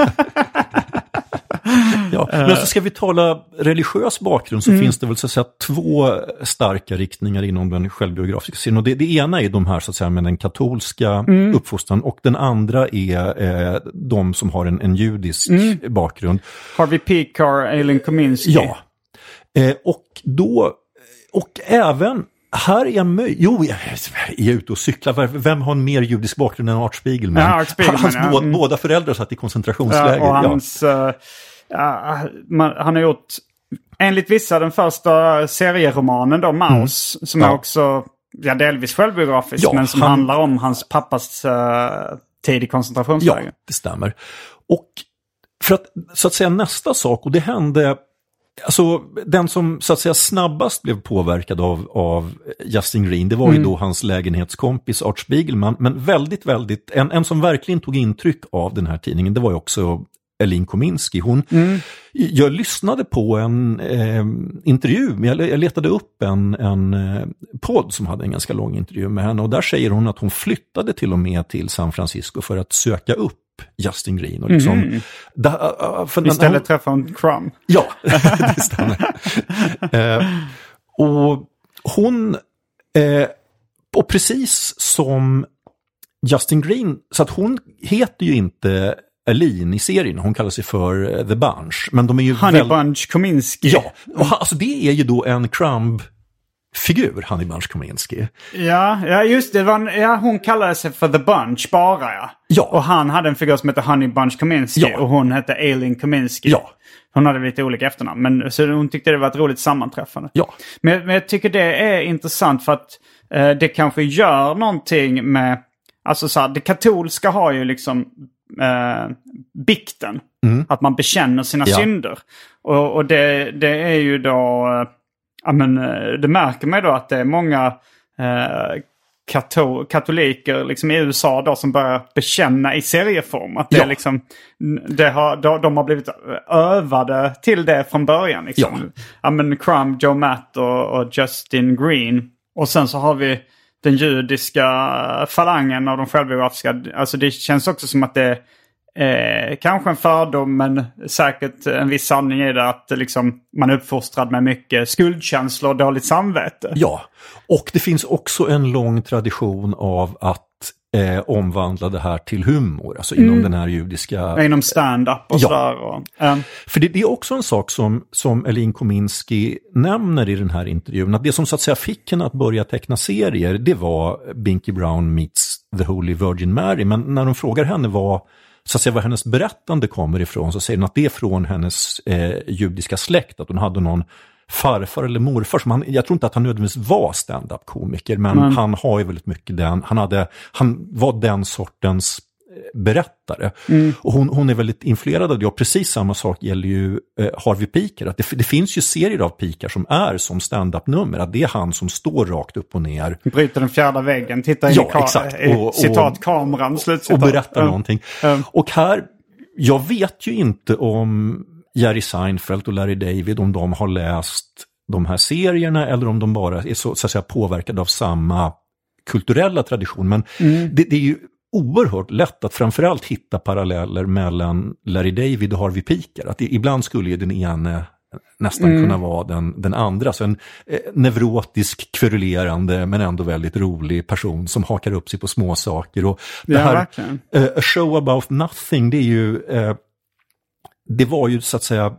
ja. Men alltså ska vi tala religiös bakgrund så mm. finns det väl så att säga två starka riktningar inom den självbiografiska serien. Och det, det ena är de här så att säga med den katolska mm. uppfostran och den andra är eh, de som har en, en judisk mm. bakgrund. Harvey Pekar, Eileen Kominsky. Ja. Eh, och då, och även här är möjlig. Jo, jag är ute och cyklar. Vem har en mer judisk bakgrund än Art Spiegelman? Ja, Art Spiegelman hans ja. båda, båda föräldrar satt i koncentrationsläger. Ja, och hans, ja. Uh, man, han har gjort, enligt vissa, den första serieromanen då, Maus, mm. som är också ja, delvis självbiografisk, men som han... handlar om hans pappas uh, tid i koncentrationsläger. Ja, det stämmer. Och för att, så att säga nästa sak, och det hände Alltså den som så att säga snabbast blev påverkad av, av Justin Green, det var mm. ju då hans lägenhetskompis Art Spiegelman. Men väldigt, väldigt, en, en som verkligen tog intryck av den här tidningen, det var ju också Elin Kominski. Hon, mm. Jag lyssnade på en eh, intervju, jag, jag letade upp en, en eh, podd som hade en ganska lång intervju med henne och där säger hon att hon flyttade till och med till San Francisco för att söka upp Justin Green. Och liksom, mm. da, uh, för Istället hon, träffa en Crumb. Ja, det stämmer. uh, och hon, uh, och precis som Justin Green, så att hon heter ju inte Aline i serien, hon kallar sig för The Bunch. Men de är ju Honey väl... Bunch Kominsky. Ja, och alltså det är ju då en Crumb figur, Honey Bunch Kominsky. Ja, ja just det. Var, ja, hon kallade sig för The Bunch bara ja. ja. Och han hade en figur som hette Honey Bunch Kominsky ja. och hon hette Aileen Kominsky. Ja. Hon hade lite olika efternamn, men så hon tyckte det var ett roligt sammanträffande. Ja. Men, men jag tycker det är intressant för att eh, det kanske gör någonting med... Alltså så här, det katolska har ju liksom eh, bikten. Mm. Att man bekänner sina ja. synder. Och, och det, det är ju då... Ja, men, eh, det märker man då att det är många eh, kato katoliker liksom i USA då som börjar bekänna i serieform. Att det ja. liksom, det har, de, de, har blivit övade till det från början. Liksom. Ja. ja men Crumb, Joe Matt och, och, Justin Green. Och sen så har vi den judiska falangen av de självbiografiska. Alltså det känns också som att det Eh, kanske en fördom men säkert en viss sanning i det att liksom, man är uppfostrad med mycket skuldkänslor och dåligt samvete. Ja, och det finns också en lång tradition av att eh, omvandla det här till humor, alltså inom mm. den här judiska... Ja, inom stand-up och ja. sådär. Och, um... För det, det, är också en sak som, som Elin Kominski nämner i den här intervjun, att det som så att säga fick henne att börja teckna serier, det var Binky Brown meets The Holy Virgin Mary, men när de frågar henne vad så att säga var hennes berättande kommer ifrån så säger hon att det är från hennes eh, judiska släkt, att hon hade någon farfar eller morfar som han, jag tror inte att han nödvändigtvis var stand-up komiker men mm. han har ju väldigt mycket den, han, hade, han var den sortens berättare. Och hon, hon är väldigt influerad av det och precis samma sak gäller ju eh, Harvey Piker. Att det, det finns ju serier av Piker som är som stand-up-nummer, att det är han som står rakt upp och ner Bryter den fjärde väggen, tittar in Ja, i, ka- exakt. Och- och- citat kameran, slutcitat. och berättar Ja. någonting. Ja. Och här, jag vet ju inte om Jerry Seinfeld och Larry David, om de har läst de här serierna eller om de bara är så, så att säga, påverkade av samma kulturella tradition. Men Mm. det, det är ju oerhört lätt att framförallt hitta paralleller mellan Larry David och Harvey Piker. Att det, ibland skulle ju den ene nästan Mm. kunna vara den, den andra. Så en eh, neurotisk, kverulerande men ändå väldigt rolig person som hakar upp sig på små saker. Och det Ja, här, eh, A show about nothing, det är ju, eh, det var ju så att säga,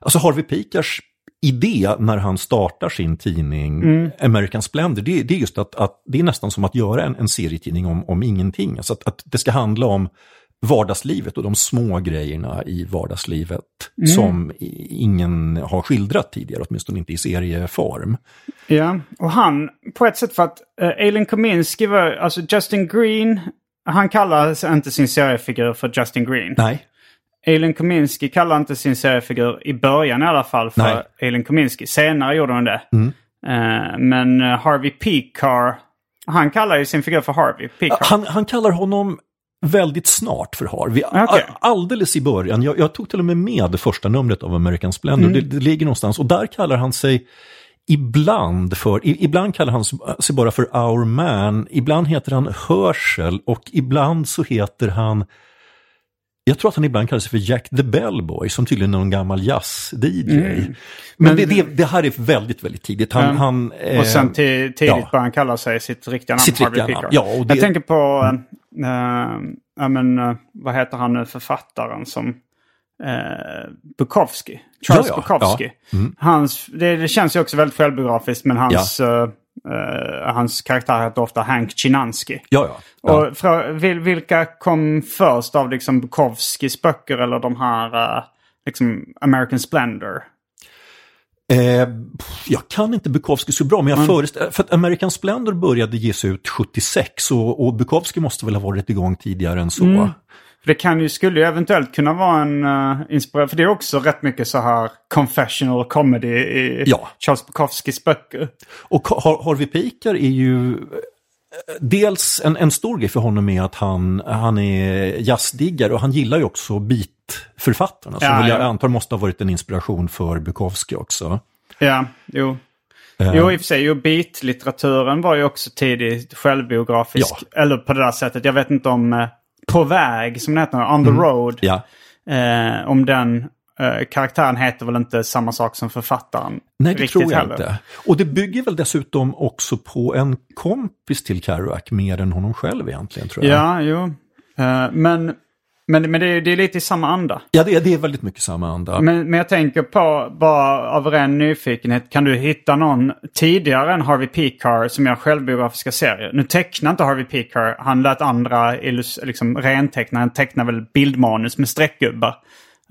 alltså Harvey Pikers idé när han startar sin tidning Mm. American Splendor, det, det är just att, att det är nästan som att göra en, en serietidning om, om ingenting. Alltså att, att det ska handla om vardagslivet och de små grejerna i vardagslivet Mm. som ingen har skildrat tidigare, åtminstone inte i serieform. Ja, och han, på ett sätt för att uh, Aileen Kominski var, alltså Justin Green, han kallar inte sin seriefigur för Justin Green. Nej, Aileen Kominski kallar inte sin seriefigur i början i alla fall för Nej. Aileen Kominski. Senare gjorde hon det. Mm. Eh, men eh, Harvey Pekar, han kallar ju sin figur för Harvey Pekar. Han, han kallar honom väldigt snart för Harvey. A- Alldeles i början. Jag, jag tog till och med med det första numret av American Splendor. Mm. Det, det ligger någonstans. Och där kallar han sig ibland för, i, ibland kallar han sig bara för Our Man. Ibland heter han Hörsel och ibland så heter han jag tror att han ibland kallar sig för Jack the Bellboy som tydligen är någon gammal jazz-DJ. Mm. Men- det, det, det här är väldigt, väldigt tidigt. Han, han, och sen eh, tidigt ja. börjar han kalla sig sitt riktiga namn, Sitt riktiga namn, ja, det- Jag tänker på, uh, ja men, eh, vad heter han nu, författaren som, Bukowski. Charles Ja, ja, Bukowski. ja. Mm. Hans, det, det känns ju också väldigt självbiografiskt, men hans, eh, hans karaktär heter ofta Hank Chinansky. Ja, ja. ja. Och fra, vil, vilka kom först av liksom Bukowskis böcker eller de här eh, liksom American Splendor? Eh, jag kan inte Bukowski så bra, men jag Mm. föreställer för att American Splendor började ges ut 76 och, och Bukowski måste väl ha varit igång tidigare än så. Mm. För det kan ju, skulle ju eventuellt kunna vara en uh, inspiration. För det är också rätt mycket så här confessional comedy i Ja. Charles Bukowskis böcker. Och Har- Harvey Piker är ju eh, dels en, en stor grej för honom är att han, han är jazzdiggare och han gillar ju också beatförfattarna som Ja, jag ja. antar måste ha varit en inspiration för Bukowski också. Ja, jo. Eh, Jo, i och för sig. Jo, beat-litteraturen var ju också tidigt självbiografisk. Eller på det där sättet. Jag vet inte om eh, På väg, som den heter, On the Road. ja. Eh, om den eh, karaktären heter väl inte samma sak som författaren. Nej, det tror jag heller. inte. Och det bygger väl dessutom också på en kompis till Kerouac mer än honom själv egentligen tror jag. Ja, jo. Eh, men men, men det, är, det är lite i samma anda. Ja, det, är- det är väldigt mycket samma anda. Men, men jag tänker på, bara av ren nyfikenhet, kan du hitta någon tidigare än Harvey Pekar som gör självbiografiska serier? Nu tecknar inte Harvey Pekar, han lät andra liksom, renteckna, han tecknar väl bildmanus med streckgubbar.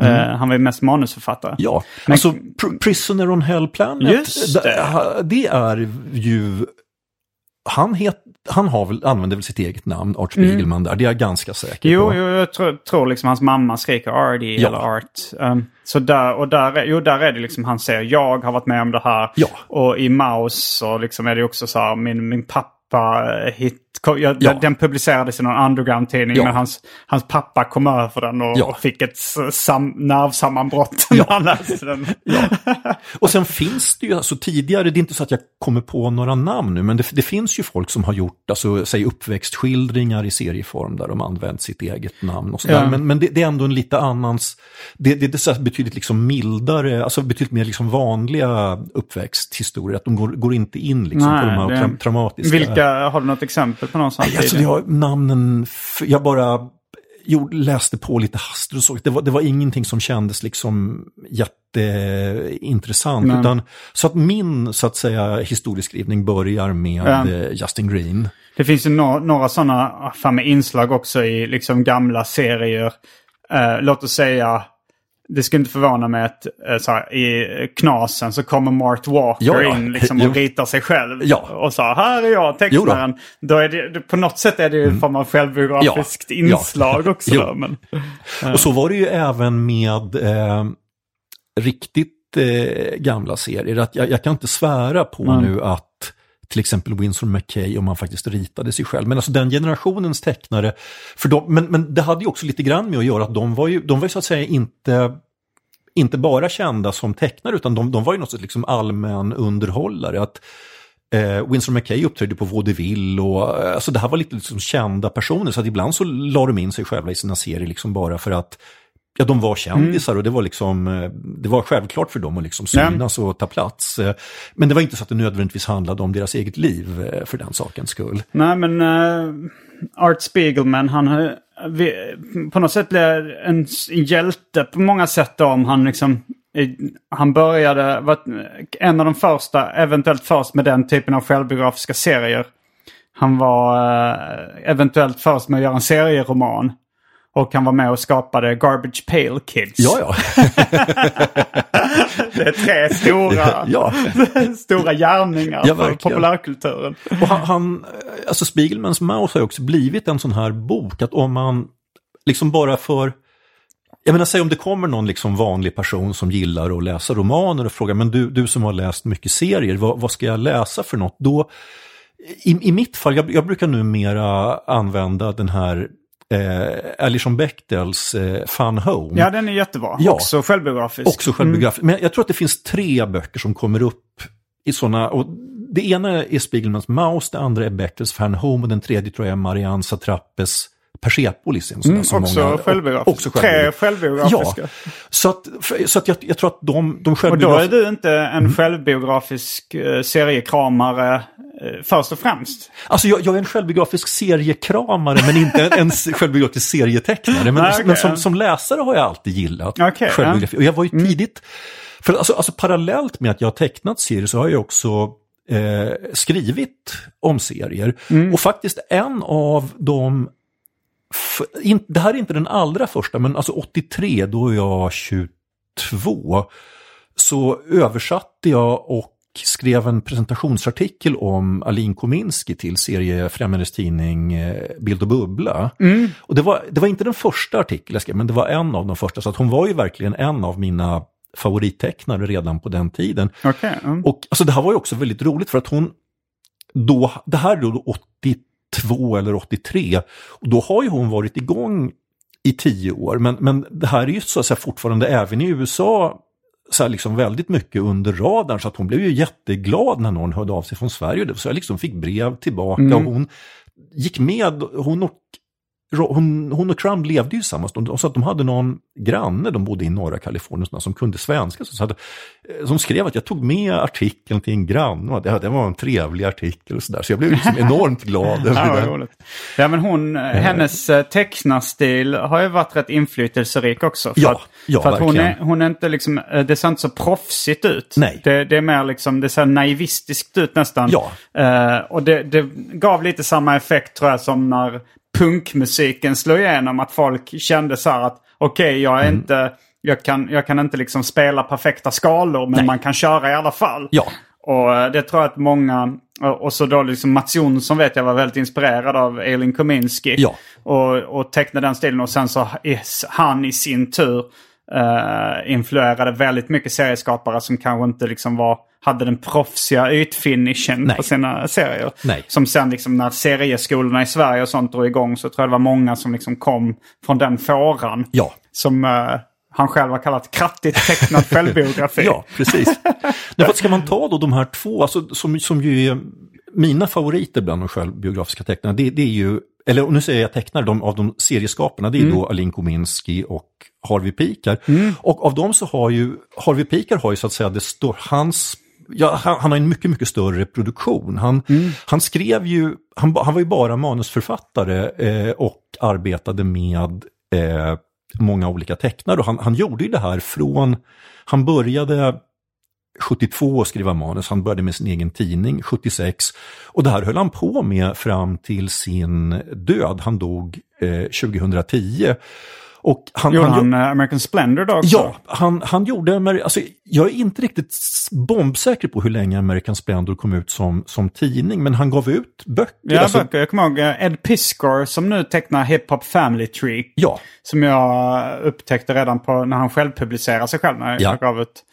Eh, han var ju mest manusförfattare. Mm. Ja, Men- alltså Pr- Prisoner on Hell Planet, Just det. det. det är ju... Han, het, han har väl, använder väl sitt eget namn, Art Spiegelman, där. Det är jag ganska säker Jo, på. jo jag tror, tror liksom hans mamma skriker RD Ja. eller Art. Um, så där, och där, är- jo, där är det liksom, han säger jag har varit med om det här. Ja. Och i Maus så liksom är det också så här, min, min pappa eh, hit, ko- jag, Ja. den publicerades i någon underground-tidning Ja. men hans, hans pappa kom över den och, Ja. och fick ett sam, nervsammanbrott när han läste den. Och sen finns det ju, alltså tidigare, det är inte så att jag kommer på några namn nu, men det, det finns ju folk som har gjort, alltså säg uppväxtskildringar i serieform där de använt sitt eget namn och sådär. Men, men det, det är ändå en lite annans, det, det, det är betydligt liksom mildare, alltså betydligt mer liksom vanliga uppväxthistorier, att de går, går inte in liksom på de här tra traumatiska. Vilka, har du något exempel på någon sån Nej, alltså, jag, namnen, jag bara gjorde, läste på lite hastigt och så. Det var, det var ingenting som kändes liksom jätteintressant. Utan, så att min, så att säga, historieskrivning börjar med eh, Justin Green. Det finns ju no några sådana inslag också i liksom gamla serier. Eh, låt oss säga det skulle inte förvåna mig att eh, så här, i knasen så kommer Mart Walker Ja, ja. in liksom, Jo. och ritar sig själv. Ja. Och så här är jag, Jo då. tecknaren. Då är det, på något sätt är det ju en form av självbiografiskt Mm. Inslag också. Jo. Men, Och så var det ju även med eh, riktigt eh, gamla serier. Att jag, jag kan inte svära på Mm. nu att till exempel Winsor McKay, om han faktiskt ritade sig själv. Men alltså den generationens tecknare, för de, men, men det hade ju också lite grann med att göra att de var ju, de var ju så att säga inte inte bara kända som tecknare utan de, de var ju något sorts liksom allmän underhållare. Att, eh, Winsor McKay uppträdde på vaudeville och eh, alltså det här var lite liksom kända personer så att ibland så la de in sig själva i sina serier liksom bara för att ja, de var kändisar och det var liksom eh, det var självklart för dem att liksom synas och ta plats. Eh, Men det var inte så att det nödvändigtvis handlade om deras eget liv eh, för den sakens skull. nej men uh, Art Spiegelman, han vi, på något sätt blev en hjälte på många sätt då, om han liksom han började, var en av de första, eventuellt först med den typen av självbiografiska serier. Han var eventuellt först med att göra en serieroman. Och han var med och skapade Garbage Pail Kids. Ja, ja. Det är tre stora, ja. stora gärningar Ja, för populärkulturen. Och han, han, alltså Spiegelmans Mouse har ju också blivit en sån här bok att om man liksom bara för jag menar, säg om det kommer någon liksom vanlig person som gillar att läsa romaner och frågar, men du, du som har läst mycket serier, vad, vad ska jag läsa för något? Då, i, I mitt fall, jag, jag brukar numera använda den här eh, Alison Bechtels eh, Fun Home. Ja, den är jättebra. Ja. Också självbiografisk. Också självbiografiskt. Men jag tror att det finns tre böcker som kommer upp i sådana. Och det ena är Spiegelmans Maus, det andra är Bechtels Fan Home och den tredje tror jag är Marianne Satrappes Persepolis. En sån där Mm, som också många- självbiografisk. Också Tre självbiografiska. självbiografiska. Ja, så att, så att jag, jag tror att de, de Och då är självbiografiska... du inte en självbiografisk eh, seriekramare först och främst. Alltså jag, jag är en självbiografisk seriekramare men inte en, självbiografisk serietecknare. Men, Nej, okej. men som, som läsare har jag alltid gillat Okej, självbiografi. Och jag var ju tidigt, för alltså, alltså parallellt med att jag har tecknat serier så har jag också eh, skrivit om serier. Och faktiskt en av de in, det här är inte den allra första, men alltså 83, då är jag 22, så översatte jag och skrev en presentationsartikel om Alin Kominski till seriefrämjandets tidning eh, Bild och Bubbla. Och det var, det var inte den första artikeln jag skrev, men det var en av de första. Så att hon var ju verkligen en av mina favorittecknare redan på den tiden. Okej. mm. Och alltså, det här var ju också väldigt roligt för att hon då, det här är då 82 eller 83, och då har ju hon varit igång i tio år, men, men det här är ju så att säga fortfarande även i USA så liksom väldigt mycket under radarn så att hon blev ju jätteglad när någon hörde av sig från Sverige. Så jag liksom fick brev tillbaka och hon gick med, hon och, hon, hon och Trump levde ju tillsammans. De, så att de hade någon granne, de bodde i norra Kalifornien, som kunde svenska. Så hade, som skrev att jag tog med artikeln till en granne att det, det var en trevlig artikel och sådär. Så jag blev liksom enormt glad över Ja, det. Ja, men hon, hennes eh, tecknarstil har ju varit rätt inflytelserik också. För Ja, att, ja, för att hon, är, hon är inte liksom, eh, det ser inte så proffsigt ut. Nej. Det, det är mer liksom, det ser naivistiskt ut nästan. Ja. Eh, och det, det gav lite samma effekt tror jag som när punkmusiken slog igenom. Att folk kände så här att okej, jag är Mm. inte, jag kan, jag kan inte liksom spela perfekta skalor men Nej. man kan köra i alla fall. Ja. Och eh, det tror jag att många, och så då liksom Mats Jonsson vet jag var väldigt inspirerad av Elin Kominski. Ja. Och, och tecknade den stilen och sen så han i sin tur eh, influerade väldigt mycket serieskapare som kanske inte liksom var, hade den proffsiga ytfinishen Nej. på sina serier. Nej. Som sen liksom när serieskolorna i Sverige och sånt drog igång så tror jag det var många som liksom kom från den fåran. Ja. Som eh, han själv har kallat krattigt tecknad självbiografi. Ja, precis. Därför ska man ta då de här två, alltså, som, som ju är mina favoriter bland de självbiografiska tecknarna, det, det är ju, eller nu säger jag tecknare, de, av de serieskaparna, det är då Alin Kominski och Harvey Pikar. Och av dem så har ju, Harvey Pikar har ju så att säga, det står, hans Ja, han, han har en mycket, mycket större produktion. Han, han skrev ju, han, han var ju bara manusförfattare eh, och arbetade med eh, många olika tecknare. Och han, han gjorde ju det här från, han började 72 att skriva manus, han började med sin egen tidning 76. Och det här höll han på med fram till sin död, han dog eh, 2010. Och han, Gjorde han, han eh, American Splendor då också? Ja, han, han gjorde, alltså, jag är inte riktigt bombsäker på hur länge American Splendor kom ut som, som tidning, men han gav ut böcker. Ja, alltså, böcker. Jag kommer ihåg eh, Ed Piskor som nu tecknar Hip Hop Family Tree. Ja, Som jag upptäckte redan på när han själv publicerade sig själv. När jag Ja. gav ut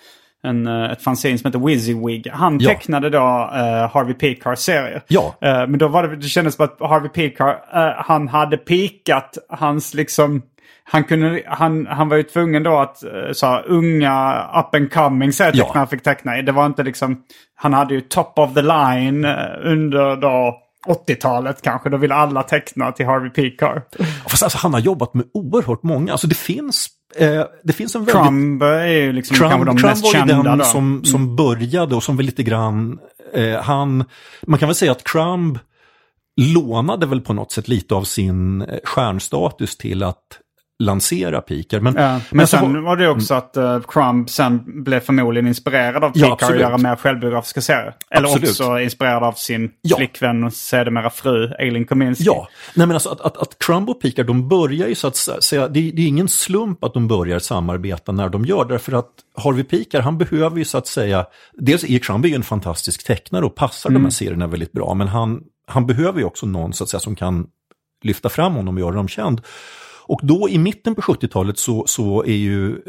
en, eh, ett fanzine som heter Wizzywig. Han Ja. tecknade då uh, Harvey Pekars serie. Ja. Eh, men då var det, det kändes som att Harvey Pekar, uh, han hade pikat hans liksom... Han, kunde, han, han var ju tvungen då att uh, så här, unga up and coming serietecknare Ja. fick teckna. Det var inte liksom... Han hade ju top of the line eh, under då 80-talet kanske. Då ville alla teckna till Harvey Pekar. fast alltså, han har jobbat med oerhört många. Alltså det finns, eh, det finns en väldigt... Crumb är ju liksom kanske Crumb, de Crumb mest kända den då. som, som började och som väl lite grann, eh, han, man kan väl säga att Crumb lånade väl på något sätt lite av sin eh, stjärnstatus till att lansera Pikar. Men, Ja, men så sen var- var det också att uh, Crumb sen blev förmodligen inspirerad av Ja, Pekar att absolut. göra mer självbiografiska serier. Eller Absolut. också inspirerad av sin Ja. flickvän och sedermera fru, Eileen Kominski. Ja, nej men alltså att, att, att Crumb och Pikar, de börjar ju så att säga, det, det är ingen slump att de börjar samarbeta när de gör, därför att Harvey Pikar, han behöver ju så att säga, dels är Crumb är ju en fantastisk tecknare och passar de här serierna väldigt bra, men han, han behöver ju också någon så att säga som kan lyfta fram honom och göra dem känd. Och då i mitten på 70-talet så, så är ju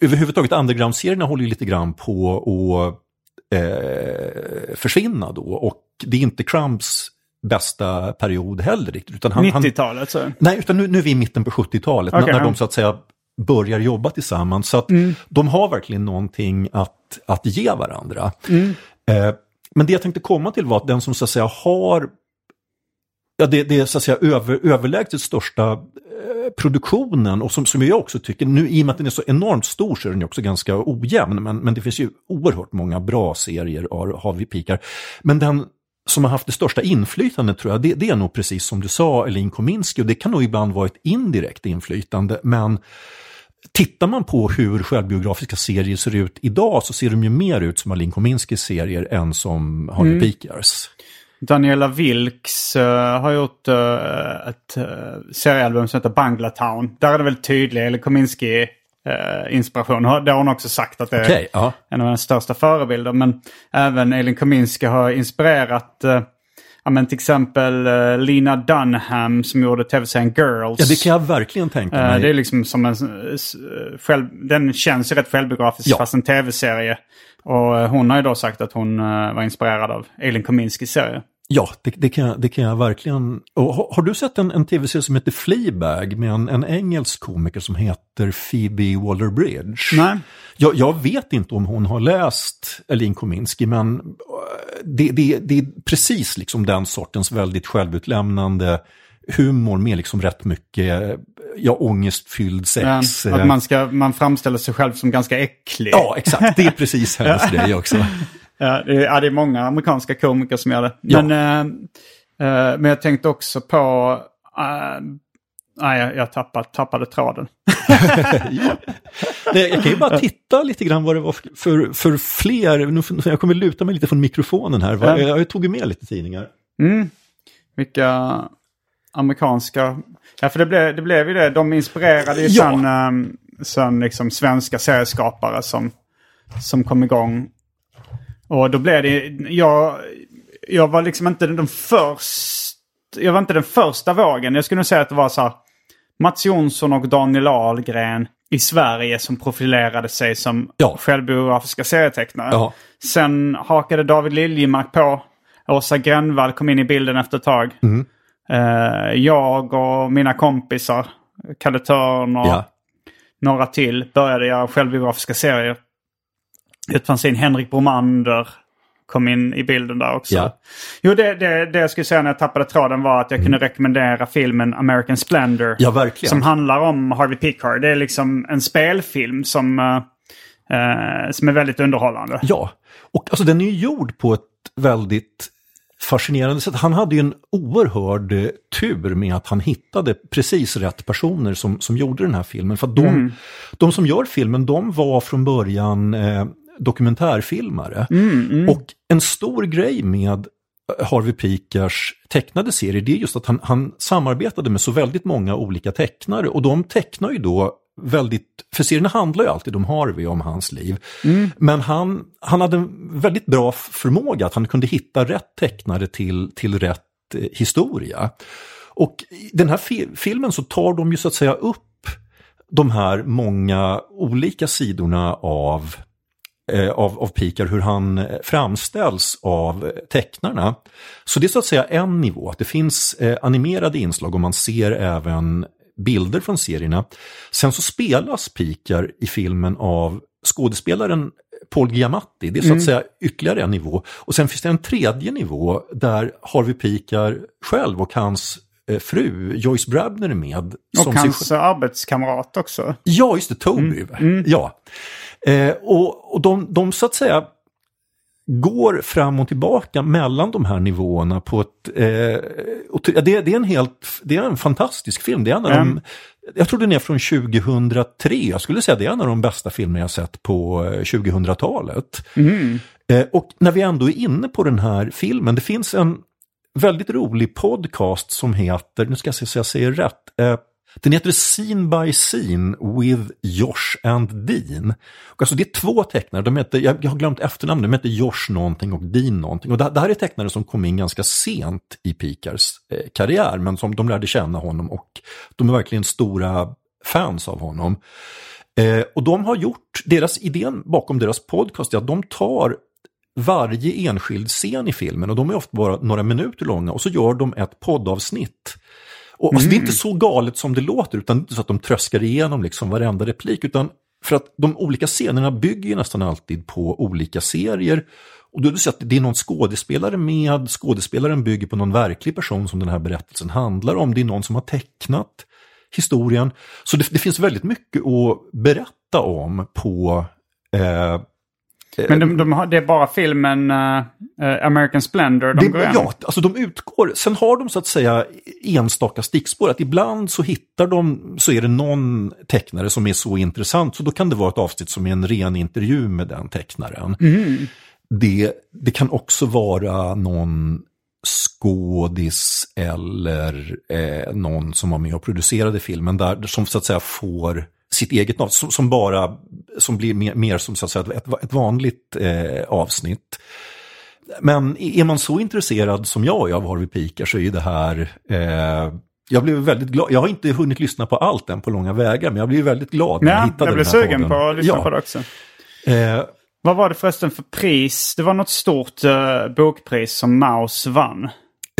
överhuvudtaget underground-serierna håller ju lite grann på att eh, försvinna då. Och det är inte Crumbs bästa period heller riktigt. Utan han, han, 90-talet så. nej, utan nu, nu är vi i mitten på 70-talet Okej, när, när de så att säga börjar jobba tillsammans. Så att de har verkligen någonting att, att ge varandra. Eh, men det jag tänkte komma till var att den som så att säga har Ja, det, det är så att säga över, överlägset största eh, produktionen och som, som jag också tycker, nu i och med att den är så enormt stor så är den också ganska ojämn, men, men det finns ju oerhört många bra serier av Harvey Pikar. Men den som har haft det största inflytandet tror jag, det, det är nog precis som du sa, Elin Kominski, och det kan nog ibland vara ett indirekt inflytande, men Tittar man på hur självbiografiska serier ser ut idag så ser de ju mer ut som Alin Kominskis serier än som Harvey Pikars. Daniela Wilks eh, har gjort eh, ett uh, seriealbum som heter Banglatown. Där är det väl tydlig, eller Kominski inspiration. Det har hon också sagt att det är Okej, ja. en av hennes största förebilder. Men även Elin Kominski har inspirerat men till exempel Lina Dunham som gjorde tv-serien Girls. Ja, det kan jag verkligen tänka mig. det är liksom som en själv, den känns ju rätt självbiografisk Ja. fast en tv-serie. Och eh, hon har ju då sagt att hon eh, var inspirerad av Elin Kominskis serie. Ja, det, det, kan, jag- det kan jag verkligen. Och har, har du sett en, en tv-serie som heter Fleabag med en, en engelsk komiker som heter Phoebe Waller-Bridge? Nej. Jag, jag vet inte om hon har läst Elin Kominski, men eh, det, det, det är precis liksom den sortens väldigt självutlämnande humor med liksom rätt mycket ja, ångestfylld sex. Ja, att man, ska, man framställer sig själv som ganska äcklig. Ja, exakt. Det är precis hennes grej också. Ja, det, är, ja, det är många amerikanska komiker som gör det. Ja. Men, eh, eh, men jag tänkte också på... eh, nej, jag, jag tappade, tappade tråden. Nej, jag kan ju bara titta lite grann vad det var för, för, för fler. Nu, jag kommer luta mig lite från mikrofonen här. Ja. Jag, jag tog ju med lite tidningar. Mm. Vilka amerikanska... Ja, för det blev, det blev ju det. De inspirerade ju Ja. sen, um, sen liksom svenska serieskapare som, som kom igång. Och då blev det... Jag, jag var liksom inte den första... Jag var inte den första vågen. Jag skulle nog säga att det var så här... Mats Jonsson och Daniel Ahlgren i Sverige som profilerade sig som Ja. självbiografiska serietecknare. Ja. Sen hakade David Liljemark på. Åsa Grönvall kom in i bilden efter ett tag. Mm. Eh, jag och mina kompisar, Kalle Törn och Ja. några till, började göra självbiografiska serier. Ett fanzine, Henrik Bromander kom in i bilden där också. Ja. Jo, det, det, det jag skulle säga när jag tappade tråden var att jag kunde rekommendera filmen American Splendor. Mm. Ja, verkligen. Som handlar om Harvey Pickard. Det är liksom en spelfilm som, eh, eh, som är väldigt underhållande. Ja, och alltså den är ju gjord på ett väldigt fascinerande sätt. Han hade ju en oerhörd eh, tur med att han hittade precis rätt personer som, som gjorde den här filmen. För de, de som gör filmen, de var från början eh, dokumentärfilmare. Och en stor grej med Harvey Pikars tecknade serier, det är just att han, han samarbetade med så väldigt många olika tecknare och de tecknar ju då väldigt, för serierna handlar ju alltid om Harvey om hans liv. Mm. Men han, han hade en väldigt bra förmåga att han kunde hitta rätt tecknare till, till rätt eh, historia. Och i den här fi filmen så tar de ju så att säga upp de här många olika sidorna av eh, av, av Pikar, hur han eh, framställs av eh, tecknarna. Så det är så att säga en nivå, att det finns eh, animerade inslag och man ser även bilder från serierna. Sen så spelas Pikar i filmen av skådespelaren Paul Giamatti. Det är så att mm. säga ytterligare en nivå. Och sen finns det en tredje nivå där Harvey Pikar själv och hans eh, fru Joyce Brabner är med. Och hans sig... arbetskamrat också. Ja, just det, Toby. Mm. Mm. Ja. Eh, och och de, de så att säga går fram och tillbaka mellan de här nivåerna på ett... Eh, det, det, är en helt, det är en fantastisk film. Det är en av mm. de, jag tror den är från 2003. Jag skulle säga det är en av de bästa filmer jag sett på 2000-talet. Eh, mm. Eh, och när vi ändå är inne på den här filmen, det finns en väldigt rolig podcast som heter, nu ska jag se så jag säger rätt, eh, den heter Scene by Scene with Josh and Dean. Och alltså det är två tecknare, de heter, jag, jag har glömt efternamnet, de heter Josh någonting och Dean någonting. Och det, det här är tecknare som kom in ganska sent i Pikars eh, karriär, men som de lärde känna honom och de är verkligen stora fans av honom. Eh, och de har gjort, deras idén bakom deras podcast är att de tar varje enskild scen i filmen och de är ofta bara några minuter långa och så gör de ett poddavsnitt och, alltså, Det är inte mm. så galet som det låter, utan inte så att de tröskar igenom liksom varenda replik, utan för att de olika scenerna bygger nästan alltid på olika serier. Och då är det så att det är någon skådespelare med, skådespelaren bygger på någon verklig person som den här berättelsen handlar om, det är någon som har tecknat historien. Så det, det finns väldigt mycket att berätta om på eh, men de, de har, det är bara filmen uh, American Splendor de det, går Ja, alltså de utgår. Sen har de så att säga enstaka stickspår. Att ibland så hittar de, så är det någon tecknare som är så intressant. Så då kan det vara ett avsnitt som är en ren intervju med den tecknaren. Mm. Det, det kan också vara någon skådis eller eh, någon som var med och producerade filmen där som så att säga får sitt eget namn som, som, bara som blir mer, mer som så att säga, ett, ett vanligt eh, avsnitt. Men är man så intresserad som jag är av Harvey Pikar så är det här eh, jag blev väldigt glad. Jag har inte hunnit lyssna på allt än på långa vägar, men jag blev väldigt glad när ja, jag hittade jag blev den här sugen podden. på att lyssna ja. på det också. Eh, Vad var det förresten för pris? Det var något stort uh, bokpris som Maus vann.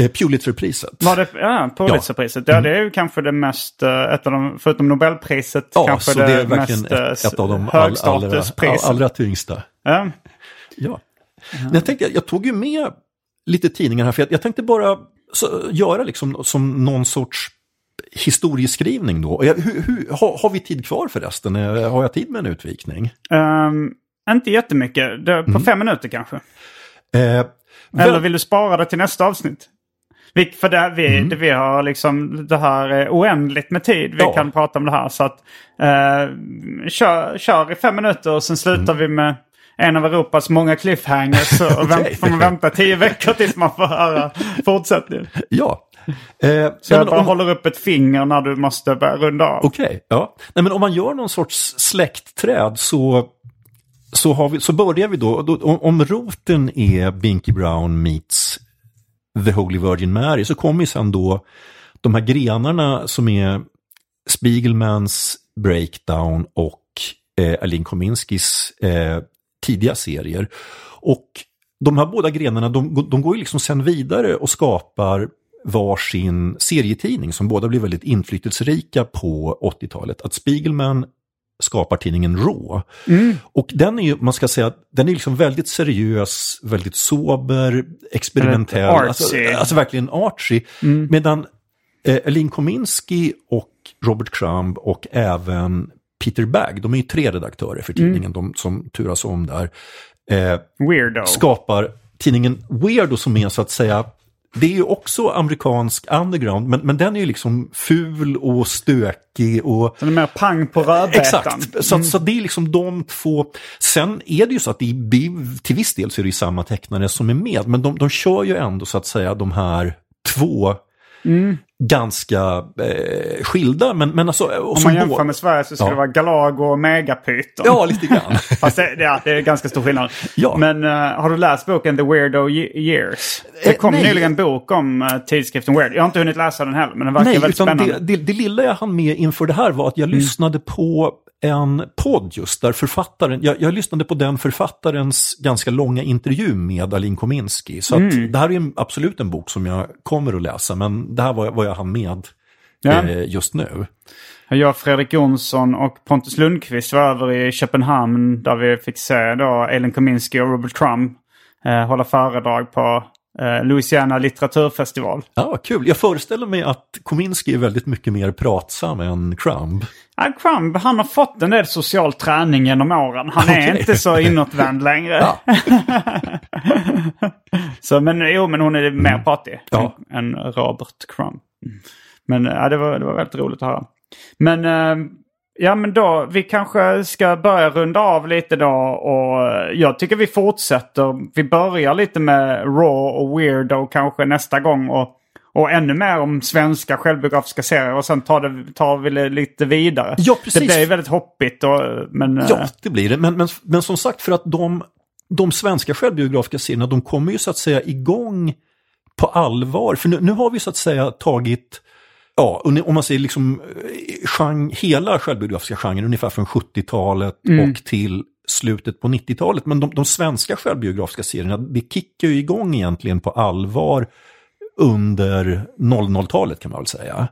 Eh, Pulitzerpriset. Var det, ja, Pulitzerpriset. Ja. ja, det är ju kanske det mest, eh, ett av de, förutom Nobelpriset, ja, kanske så det, är verkligen mest ett, ett av de. Allra, allra tyngsta. Ja. ja. Men jag tänkte, jag tog ju med lite tidningar här, för jag, jag tänkte bara så, göra liksom som någon sorts historieskrivning då. Jag, hur, hur, har, har, vi tid kvar förresten? Har jag tid med en utvikning? Um, inte jättemycket, det, på mm. fem minuter kanske. Eh, Eller vill du spara det till nästa avsnitt? Vi, för det, vi, mm. det, vi har liksom det här är oändligt med tid vi ja. kan prata om det här. Så att eh, kör, kör i fem minuter och sen slutar mm. vi med en av Europas många cliffhangers. Och okay. vänt, får man vänta tio veckor tills man får höra fortsättningen. Ja. Eh, så jag bara om... håller upp ett finger när du måste börja runda av. Okej, okay, ja. Nej, men om man gör någon sorts släktträd så så, har vi, så börjar vi då, då om, om roten är Binky Brown meets The Holy Virgin Mary så kommer ju sen då de här grenarna som är Spiegelmans Breakdown och eh, Aline Kominskis eh, tidiga serier. Och de här båda grenarna de, de går ju liksom sen vidare och skapar varsin serietidning som båda blir väldigt inflytelserika på 80-talet. Att Spiegelman skapar tidningen Raw. Mm. Och den är ju, man ska säga, den är liksom väldigt seriös, väldigt sober, experimentell. Alltså, alltså, verkligen artsy. Mm. Medan eh, Elin Kominski och Robert Crumb och även Peter Bagg, de är ju tre redaktörer för tidningen, mm. de som turas om där. Eh, Weirdo. Skapar tidningen Weirdo som är så att säga det är ju också amerikansk underground, men, men den är ju liksom ful och stökig och... Den är mer pang på rödbetan. Exakt, så, så det är liksom de två. Sen är det ju så att det, till viss del så är det ju samma tecknare som är med, men de, de kör ju ändå så att säga de här två ganska eh, skilda. Men, men alltså, Om man jämför med Sverige så skulle Ja. det vara Galago och Megapyton. Ja, lite grann. Fast det, ja, det är ganska stor skillnad. Ja. Men eh, har du läst boken The Weirdo Ye- Years? Det Eh, kom nej. nyligen en bok om uh, tidskriften Weird. Jag har inte hunnit läsa den heller, men den verkar Nej, väldigt utan spännande. det, det, det lilla jag hann med inför det här var att jag lyssnade på en podd just där författaren, jag, jag lyssnade på den författarens ganska långa intervju med Alin Kominski. Så att det här är absolut en bok som jag kommer att läsa, men det här var vad jag hann med Ja. eh, just nu. Jag, Fredrik Jonsson och Pontus Lundqvist var över i Köpenhamn där vi fick se då Elin Kominski och Robert Trump eh, hålla föredrag på eh, Louisiana litteraturfestival. Ja, vad kul. Jag föreställer mig att Kominski är väldigt mycket mer pratsam än Crumb. Ja, Trump, han har fått en del social träning genom åren. Han är Okej. inte så inåtvänd längre. Så, men jo, men hon är mer pratig Mm. Ja. än, än Robert Crumb. Men ja, det, var, det var väldigt roligt att höra. Men eh, ja, men då, vi kanske ska börja runda av lite då. Och eh, jag tycker vi fortsätter. Vi börjar lite med Raw och Weirdo kanske nästa gång. Och, och ännu mer om svenska självbiografiska serier. Och sen tar, det, tar vi det lite vidare. Ja, precis. Det blir väldigt hoppigt. Och, men, eh, Ja, det blir det. Men, men, men som sagt, för att de, de svenska självbiografiska serierna, de kommer ju så att säga igång på allvar. För nu, nu har vi så att säga tagit, ja, om man säger liksom eh, genre, hela självbiografiska genren ungefär från 70-talet och till slutet på 90-talet. Men de, de svenska självbiografiska serierna, det kickar ju igång egentligen på allvar under 00-talet kan man väl säga.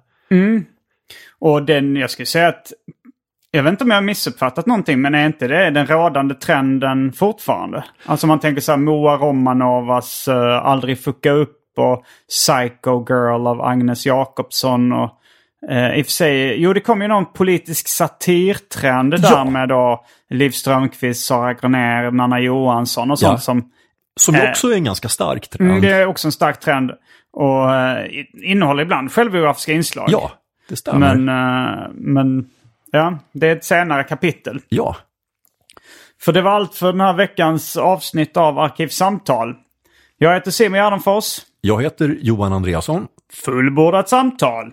Och den, jag skulle säga att... Jag vet inte om jag har missuppfattat någonting, men är inte det den rådande trenden fortfarande? Alltså man tänker så här Moa Romanovas uh, Aldrig fucka upp och Psycho Girl av Agnes Jakobsson och eh, i och för sig, jo det kom ju någon politisk satirtrend där Ja. med då Liv Strömquist, Sara Granér, Nanna Johansson och sånt Ja. som Som Eh, också är en ganska stark trend. mm, det är också en stark trend. Och eh, innehåller ibland självbiografiska inslag. Ja, det stämmer. Men, eh, men ja, det är ett senare kapitel. Ja, För det var allt för den här veckans avsnitt av Arkivsamtal. Jag heter Simon Gärdenfors. jag heter Johan Andreasson. Fullbordat samtal.